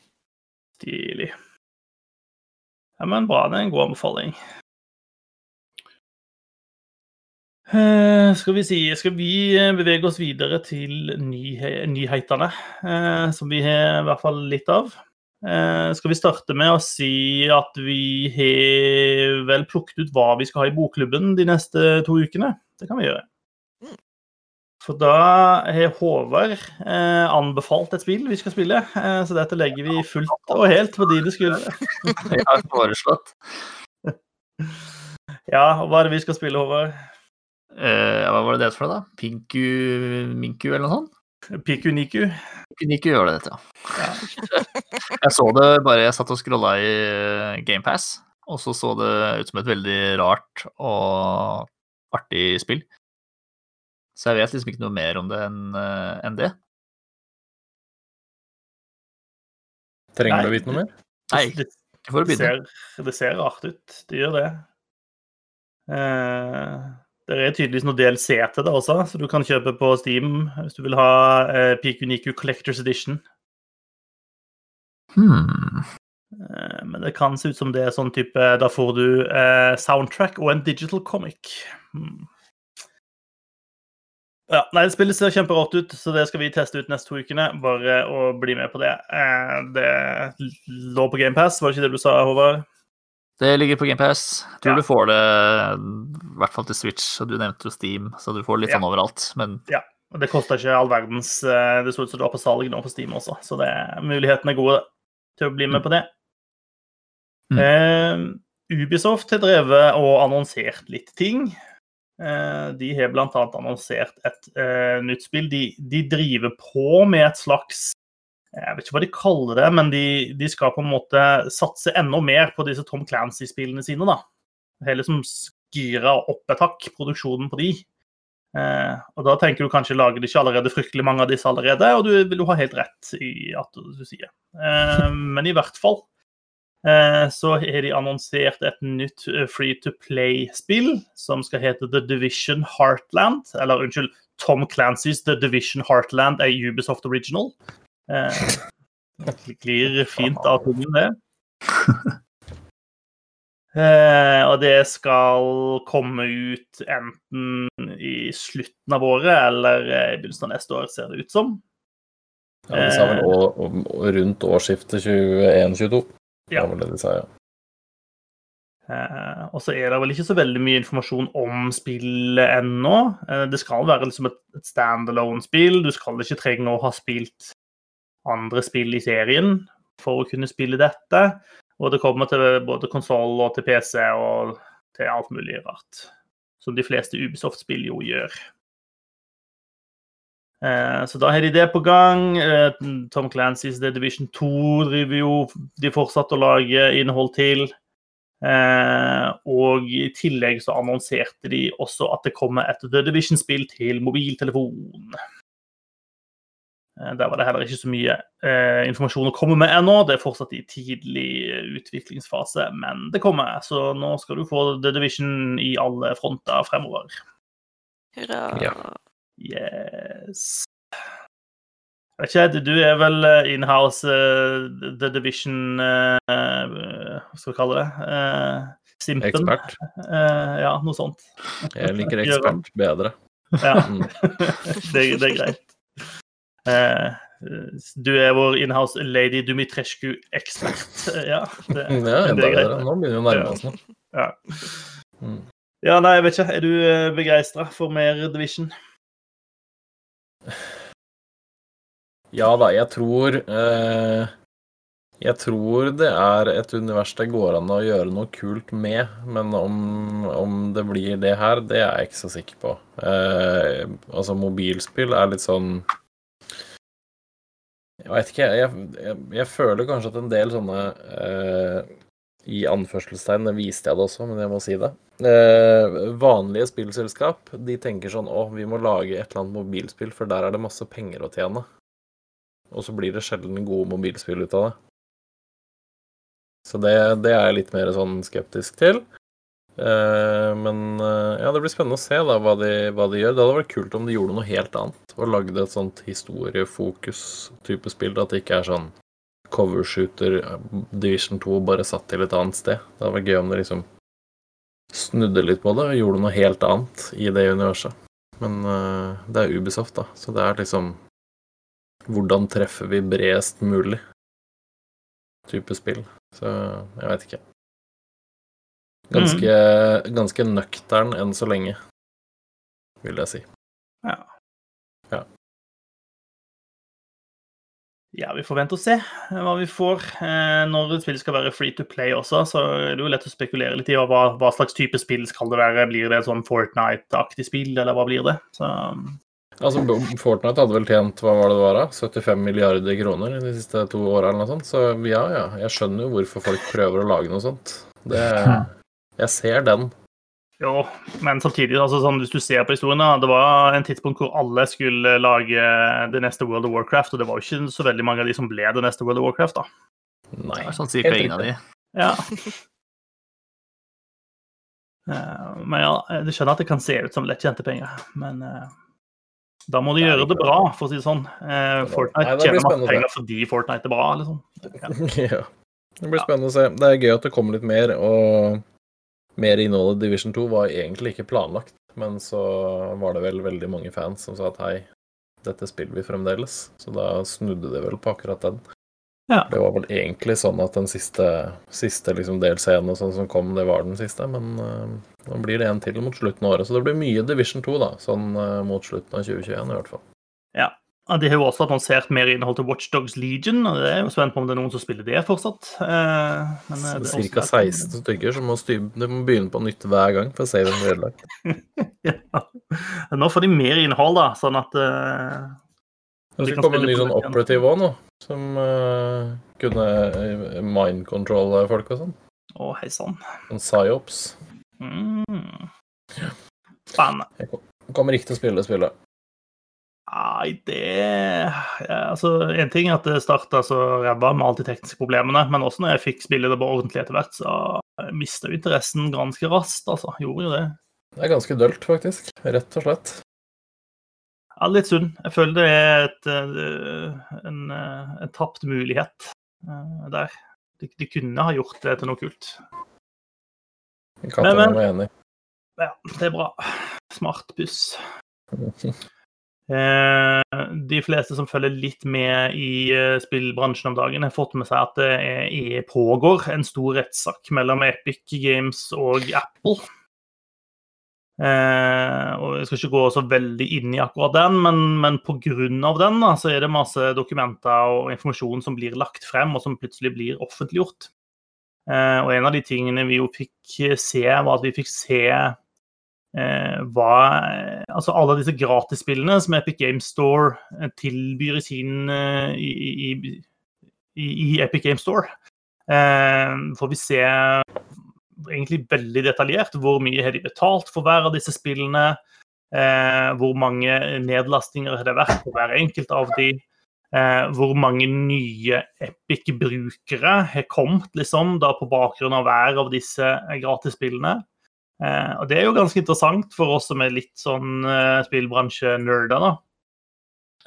Stilig. Ja, men bra. Det er en god anbefaling. Eh, skal vi si Skal vi eh, bevege oss videre til nyhe nyhetene, eh, som vi har i hvert fall litt av? Eh, skal vi starte med å si at vi har vel plukket ut hva vi skal ha i bokklubben de neste to ukene? Det kan vi gjøre. Mm. For da har Håvard eh, anbefalt et spill vi skal spille, eh, så dette legger vi fullt og helt på dine skuldre. [LAUGHS] Jeg har foreslått. [LAUGHS] Ja, og hva er det vi skal spille, Håvard? Eh, hva var det det for noe, da? Pinku Minku eller noe sånt? Piku Niku? Piku Niku gjør det, dette, ja. [LAUGHS] Jeg så det bare jeg satt og scrolla i GamePass, og så så det ut som et veldig rart og artig spill. Så jeg vet liksom ikke noe mer om det enn en det. Trenger du å vite noe mer? Nei, Det, ikke for det, ser, det ser rart ut. Det gjør det. Eh, det er tydeligvis noe DLC til det også, så du kan kjøpe på Steam hvis du vil ha eh, Piku Niku Collectors Edition. Hmm. Eh, men det kan se ut som det er sånn type Da får du eh, soundtrack og en digital comic. Hmm. Ja, nei, Det spillet ser kjemperart ut, så det skal vi teste ut neste to ukene. Bare å bli med på det. Eh, det lå på GamePass, var det ikke det du sa, Håvard? Det ligger på GamePass. Tror Ja. du får det i hvert fall til Switch, du nevnte jo Steam, så du får det litt Ja. sånn overalt. Men Og Det koster ikke all verdens eh, Det så ut som det var på salg nå på Steam også, så det, mulighetene er gode til å bli med på det. Mm. Eh, Ubisoft har drevet og annonsert litt ting. Eh, de har bl.a. annonsert et eh, nytt spill. De, de driver på med et slags Jeg vet ikke hva de kaller det, men de, de skal på en måte satse enda mer på disse Tom Clancy-spillene sine. da. Har liksom gira opp et hakk, produksjonen på de. Eh, og da tenker du kanskje lager de ikke allerede fryktelig mange av disse allerede, og du vil jo ha helt rett i at du sier. Eh, men i hvert fall eh, så har de annonsert et nytt eh, free to play-spill som skal hete The Division Heartland. Eller unnskyld, Tom Clancys The Division Heartland er Ubisoft Original. Eh, det glir fint av tungen, det. [LAUGHS] Eh, og det skal komme ut enten i slutten av året eller eh, i begynnelsen av neste år, ser det ut som. Ja, De sa vel Eh. å, om- rundt årsskiftet 21-22. Ja. Det var det de sa, ja. Eh, og så er det vel ikke så veldig mye informasjon om spillet ennå. Eh, det skal være liksom et, et standalone-spill. Du skal ikke trenge å ha spilt andre spill i serien for å kunne spille dette. Og det kommer til både konsoll og til PC og til alt mulig rart. Som de fleste Ubisoft-spill jo gjør. Eh, Så da har de det på gang. Eh, Tom Clancys The Division 2 driver jo de fortsatt å lage innhold til. Eh, og i tillegg så annonserte de også at det kommer et The Division-spill til mobiltelefon. Eh, Der var det heller ikke så mye eh, informasjon å komme med ennå. Det er fortsatt i tidlig utviklingsfase, men det kommer. Så nå skal du få The Division i alle fronter fremover. Hurra. Ja. Yes. Jeg vet ikke, du er vel eh, inhouse uh, The Division eh, eh, Hva skal vi kalle det? Uh, Simpen? Ekspert. [LAUGHS] Eh, ja, noe sånt. Jeg liker [LAUGHS] ekspert bedre. Ja, Mm. [LAUGHS] det, det er greit. Eh, du er vår inhouse Lady Dumitrescu-ekspert. Eh, Ja, det, [LAUGHS] Ja, det er greit. Nå begynner vi å nærme oss noe. Ja. Mm. ja, nei, jeg vet ikke. Er du begeistra for mer Division? Ja da, jeg tror eh, Jeg tror det er et univers det går an å gjøre noe kult med, men om, om det blir det her, det er jeg ikke så sikker på. Eh, altså, mobilspill er litt sånn Jeg veit ikke, jeg, jeg, jeg føler kanskje at en del sånne eh, i anførselstegn, det viste jeg det også, men jeg må si det. Eh, vanlige spillselskap de tenker sånn å, vi må lage et eller annet mobilspill, for der er det masse penger å tjene. Og så blir det sjelden gode mobilspill ut av det. Så det, det er jeg litt mer sånn skeptisk til. Eh, men eh, ja, det blir spennende å se da hva de, hva de gjør. Det hadde vært kult om de gjorde noe helt annet og lagde et sånt historiefokus-type spill. At det ikke er sånn covershooter Division 2 bare satt til et annet sted. Det hadde vært gøy om de liksom snudde litt på det og gjorde noe helt annet i det universet. Men uh, det er Ubisoft, da, så det er liksom Hvordan treffer vi bredest mulig type spill? Så jeg vet ikke. Ganske, mm. ganske nøktern enn så lenge, vil jeg si. Ja. Ja. Ja, vi får vente og se hva vi får. Eh, når et spill skal være free to play også, så er det jo lett å spekulere litt i hva, hva slags type spill skal det være. Blir det et sånn Fortnite-aktig spill, eller hva blir det? Så... Altså, Fortnite hadde vel tjent hva var det det var da? 75 milliarder kroner de siste to åra eller noe sånt. Så ja, ja. Jeg skjønner jo hvorfor folk prøver å lage noe sånt. Det, jeg ser den. Jo, men samtidig, altså sånn, hvis du ser på historien, da, det var en tidspunkt hvor alle skulle lage det neste World of Warcraft, og det var jo ikke så veldig mange av de som ble det neste World of Warcraft, da. Nei. Det sånn cirka ingen av de. Ja. Uh, [LAUGHS] men ja, jeg skjønner at det kan se ut som lettkjente penger, men uh, da må de gjøre det bra, for å si det sånn. Uh, Fortnite tjener masse penger fordi Fortnite er bra, liksom. Ja. [LAUGHS] ja. Det blir spennende å se. Det er gøy at det kommer litt mer, og mer innhold i Division 2 var egentlig ikke planlagt, men så var det vel veldig mange fans som sa at hei, dette spiller vi fremdeles. Så da snudde det vel på akkurat den. Ja. Det var vel egentlig sånn at den siste, siste liksom delscenen sånn som kom, det var den siste. Men uh, nå blir det en til mot slutten av året. Så det blir mye Division 2 da, sånn uh, mot slutten av 2021 i hvert fall. Ja. De har jo også annonsert mer innhold til Watchdogs Legion, og det er jo spent på om det er noen som spiller det fortsatt. Eh, men eh, det er Ca. 16 stykker så må, de må begynne på nytt hver gang for å se dem ødelagt. [LAUGHS] ja. Nå får de mer innhold, da, sånn at uh, Det skal komme en ny sånn operative òg nå, som uh, kunne mind-control folk og sånn. Å, hei sann. En psyops. Mm. Spennende. Jeg kommer ikke til å spille spillet. Nei, det ja, Altså, én ting er at det starta så ræva med alle de tekniske problemene, men også når jeg fikk spille det på ordentlig etter hvert, så mista jo interessen ganske raskt, altså. Gjorde jo det. Det er ganske dølt, faktisk. Rett og slett. Ja, litt sunn. Jeg føler det er et, eh, en, eh, en tapt mulighet eh, der. De, de, kunne ha gjort det til noe kult. Katten var enig. Ja, det er bra. Smart puss. [LAUGHS] Eh, de fleste som følger litt med i eh, spillbransjen om dagen, har fått med seg at det er, pågår en stor rettssak mellom Epic Games og Apple. Eh, og Jeg skal ikke gå så veldig inn i akkurat den, men, men pga. den da, så er det masse dokumenter og informasjon som blir lagt frem, og som plutselig blir offentliggjort. Eh, og En av de tingene vi jo fikk se, var at vi fikk se Eh, hva Altså alle disse gratisspillene som Epic Games Store eh, tilbyr i sin eh, i, i, i, Epic Games Store, får vi se egentlig veldig detaljert hvor mye har de betalt for hver av disse spillene. hvor mange nedlastinger har det vært på hver enkelt av de. hvor mange nye Epic-brukere har kommet liksom, da på bakgrunn av hver av disse gratisspillene. Eh, og det er jo ganske interessant for oss som er litt sånn spillbransje-nerder, da.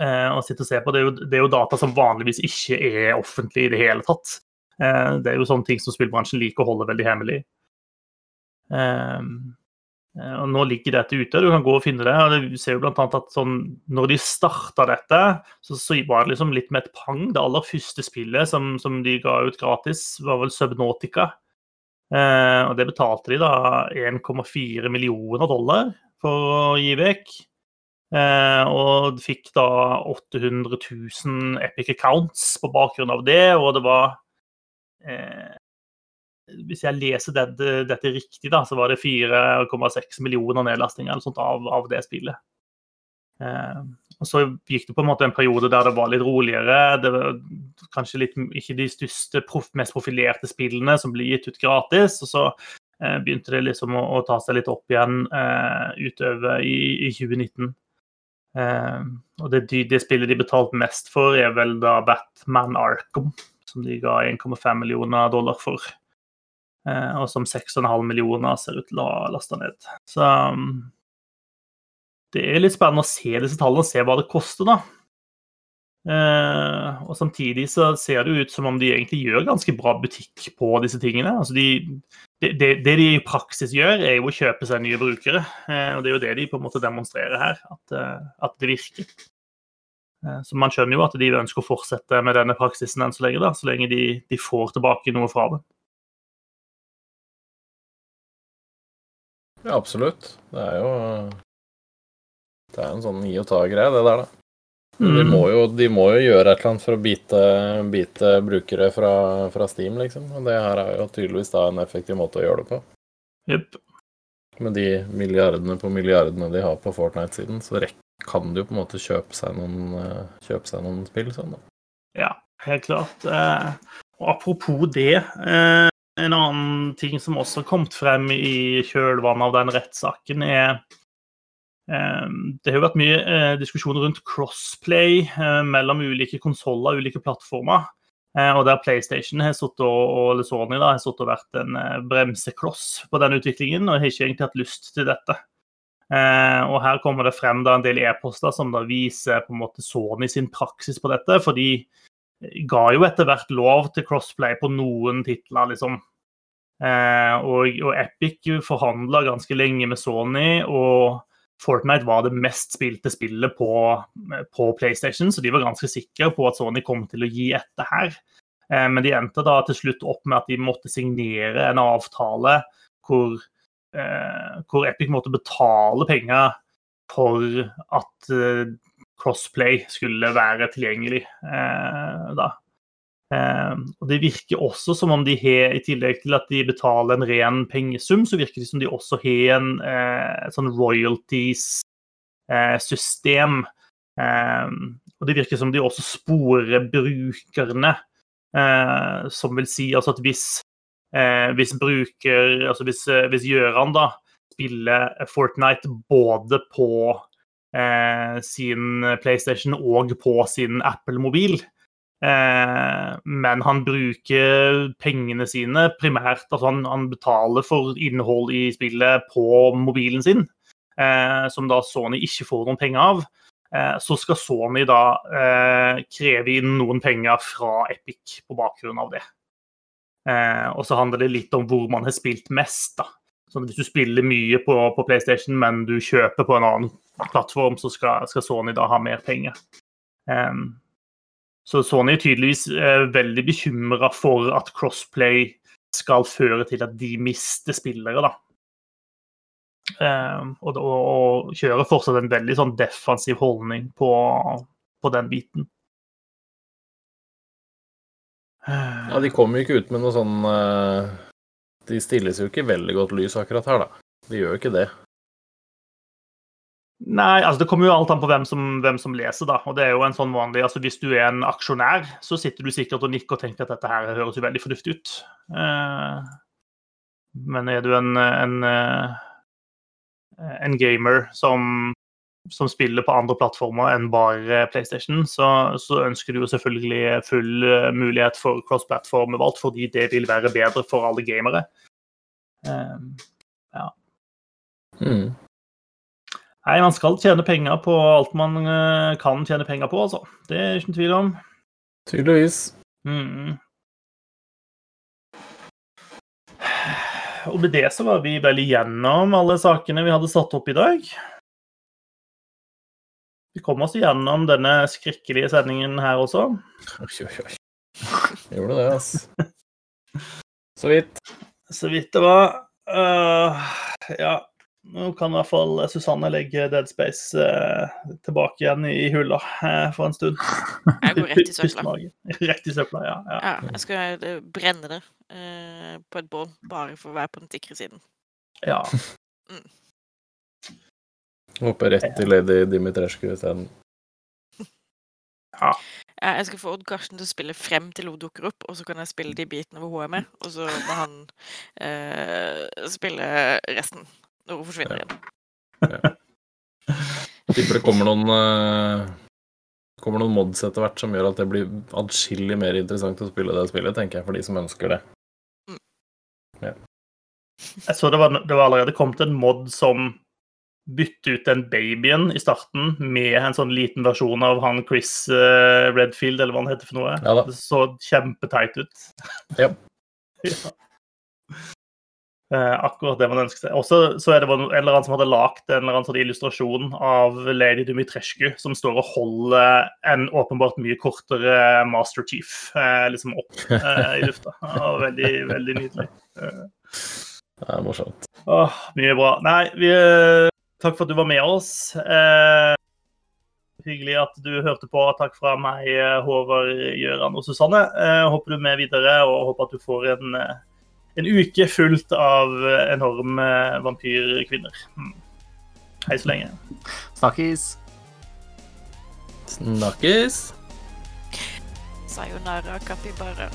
Og å sitte og se på. Det er, jo, det er, jo, data som vanligvis ikke er offentlig i det hele tatt. Eh, det er jo sånne ting som spillbransjen liker å holde veldig hemmelig. Eh, eh, og nå ligger dette ute, du kan gå og finne det. og Du ser jo annet at sånn, når de starta dette, så, så, var det liksom litt med et pang. Det aller første spillet som, som de ga ut gratis, var vel Subnautica. Eh, og det betalte de da 1,4 millioner dollar for å gi vekk. Eh, og fikk da 800 000 epic accounts på bakgrunn av det, og det var eh, Hvis jeg leser dette, dette, riktig, da, så var det 4,6 millioner nedlastinger eller sånt av, av det spillet. Eh, og Så gikk det på en måte en periode der det var litt roligere. Det var kanskje litt, ikke de største, mest profilerte spillene som ble gitt ut gratis. Og så eh, begynte det liksom å, å, ta seg litt opp igjen eh, utover i, i 2019. Eh, og det, det, spillet de betalte mest for, er vel da Batman Arkham, som de ga 1,5 millioner dollar for. Eh, og som 6,5 millioner ser ut til å ha lasta ned. Så det er litt spennende å se disse tallene og se hva det koster, da. Eh, og samtidig så ser det ut som om de egentlig gjør ganske bra butikk på disse tingene. Altså de, det, det, det de i praksis gjør, er jo å kjøpe seg nye brukere. Eh, og det er jo det de på en måte demonstrerer her, at, eh, at det virker. Eh, så man skjønner jo at de ønsker å fortsette med denne praksisen enn så lenge, da, så lenge de, de får tilbake noe fra det. Ja, absolutt. Det er jo Det er en sånn gi og ta-greie, det der, da. De, Mm. må jo, de må jo gjøre et eller annet for å bite, bite brukere fra, fra Steam, liksom. Og det her er jo tydeligvis da en effektiv måte å gjøre det på. Yep. Med de milliardene på milliardene de har på Fortnite-siden, så kan de jo på en måte kjøpe seg noen, eh, kjøpe seg noen spill sånn, da. Ja, helt klart. Eh, og apropos det, eh, en annen ting som også har kommet frem i kjølvannet av den rettssaken, er Det har jo vært mye eh, diskusjon rundt crossplay eh, mellom ulike konsoller, ulike plattformer. Eh, og der PlayStation har og, og Sony da, har og vært en bremsekloss på den utviklingen, og har ikke egentlig hatt lyst til dette. Og her kommer det frem da en del e-poster som da viser på en måte Sony sin praksis på dette. For de ga jo etter hvert lov til crossplay på noen titler, liksom. Og, og Epic forhandla ganske lenge med Sony, og Fortnite var det mest spilte spillet på, på PlayStation, så de var ganske sikre på at Sony kom til å gi etter her. Eh, men de endte da til slutt opp med at de måtte signere en avtale hvor eh, hvor Epic måtte betale penger for at eh, crossplay skulle være tilgjengelig. Da. Eh, og Det virker også som om de har, i tillegg til at de betaler en ren pengesum, så virker det som de også har en eh, sånn royalties-system. Eh, og det virker som de også sporer brukerne, eh, som vil si altså at hvis hvis bruker Altså hvis, hvis Gjøran da spiller Fortnite både på eh, sin PlayStation og på sin Apple-mobil, men han bruker pengene sine primært Altså han, han betaler for innhold i spillet på mobilen sin, eh, som da Sony ikke får noen penger av. Eh, så skal Sony da eh, kreve inn noen penger fra Epic på bakgrunn av det. Eh, og så handler det litt om hvor man har spilt mest. da. Så hvis du spiller mye på, på PlayStation, men du kjøper på en annen plattform, så skal, skal Sony da ha mer penger. Eh, så Sony er tydeligvis eh, veldig bekymra for at crossplay skal føre til at de mister spillere, da. Eh, og, og, og kjører fortsatt en veldig sånn defensiv holdning på, på den biten. Ja, de kommer jo ikke ut med noe sånn eh, De stilles jo ikke veldig godt lys akkurat her, da. De gjør jo ikke det. Nei, altså det kommer jo alt an på hvem som, hvem som leser, da. Og det er jo en sånn vanlig altså Hvis du er en aksjonær, så sitter du sikkert og nikker og tenker at dette her høres jo veldig fornuftig ut. Eh, men er du en, en, eh, en gamer som, som spiller på andre plattformer enn bare PlayStation, så, så ønsker du jo selvfølgelig full eh, mulighet for cross-platform-valgt, fordi det vil være bedre for alle gamere. Eh, Mm. Nei, man skal tjene penger på alt man eh, kan tjene penger på, altså. Det er ikke noen tvil om. Tydeligvis. Mm. Og med det så var vi vel igjennom alle sakene vi hadde satt opp i dag. Vi kom oss igjennom denne skrekkelige sendingen her også. Oi, oi, oi. Gjorde det, altså. [LAUGHS] Så vidt. Så vidt det var. Uh, ja, nå kan i hvert fall Susanne legge Dead Space eh, tilbake igjen i hylla eh, for en stund. [LAUGHS] Jeg går rett i søpla. Rett i søpla, ja. ja. Ja, jeg skal eh, brenne det eh, på et bål, bare for å være på den sikre siden. ja. Hopper rett til Lady Dimitrescu isteden. Ja. Jeg skal få Odd Karsten til å spille frem til hun dukker opp, og så kan jeg spille de bitene hvor hun er med, og så må han eh, spille resten hun forsvinner igjen. Tipper det kommer noen uh, kommer noen mods etter hvert som gjør at det blir adskillig mer interessant å spille det spillet, tenker jeg, for de som ønsker det. Jeg så det var, det var allerede kommet en mod som bytte ut den babyen i starten med en sånn liten versjon av han Chris eh, Redfield, eller hva han heter for noe. Ja. Det så kjempeteit ut. Ja. [LAUGHS] ja. Eh, akkurat det man ønsker seg. Også så er det en eller annen som hadde lagd en eller annen sånn illustrasjon av Lady Dumitrescu som står og holder en åpenbart mye kortere Master Chief eh, liksom opp eh, i lufta. Ja, veldig, veldig nydelig. Det er morsomt. Åh, mye bra. Nei, vi, eh, takk for at du var med oss. Eh, hyggelig at du hørte på. Takk fra meg, eh, Håvard, Gøran og Susanne. Eh, håper du er med videre, og håper at du får en, en uke fullt av enorme vampyrkvinner. Mm. Hei så lenge. Snakkes! Snakkes! Sayonara, capybara.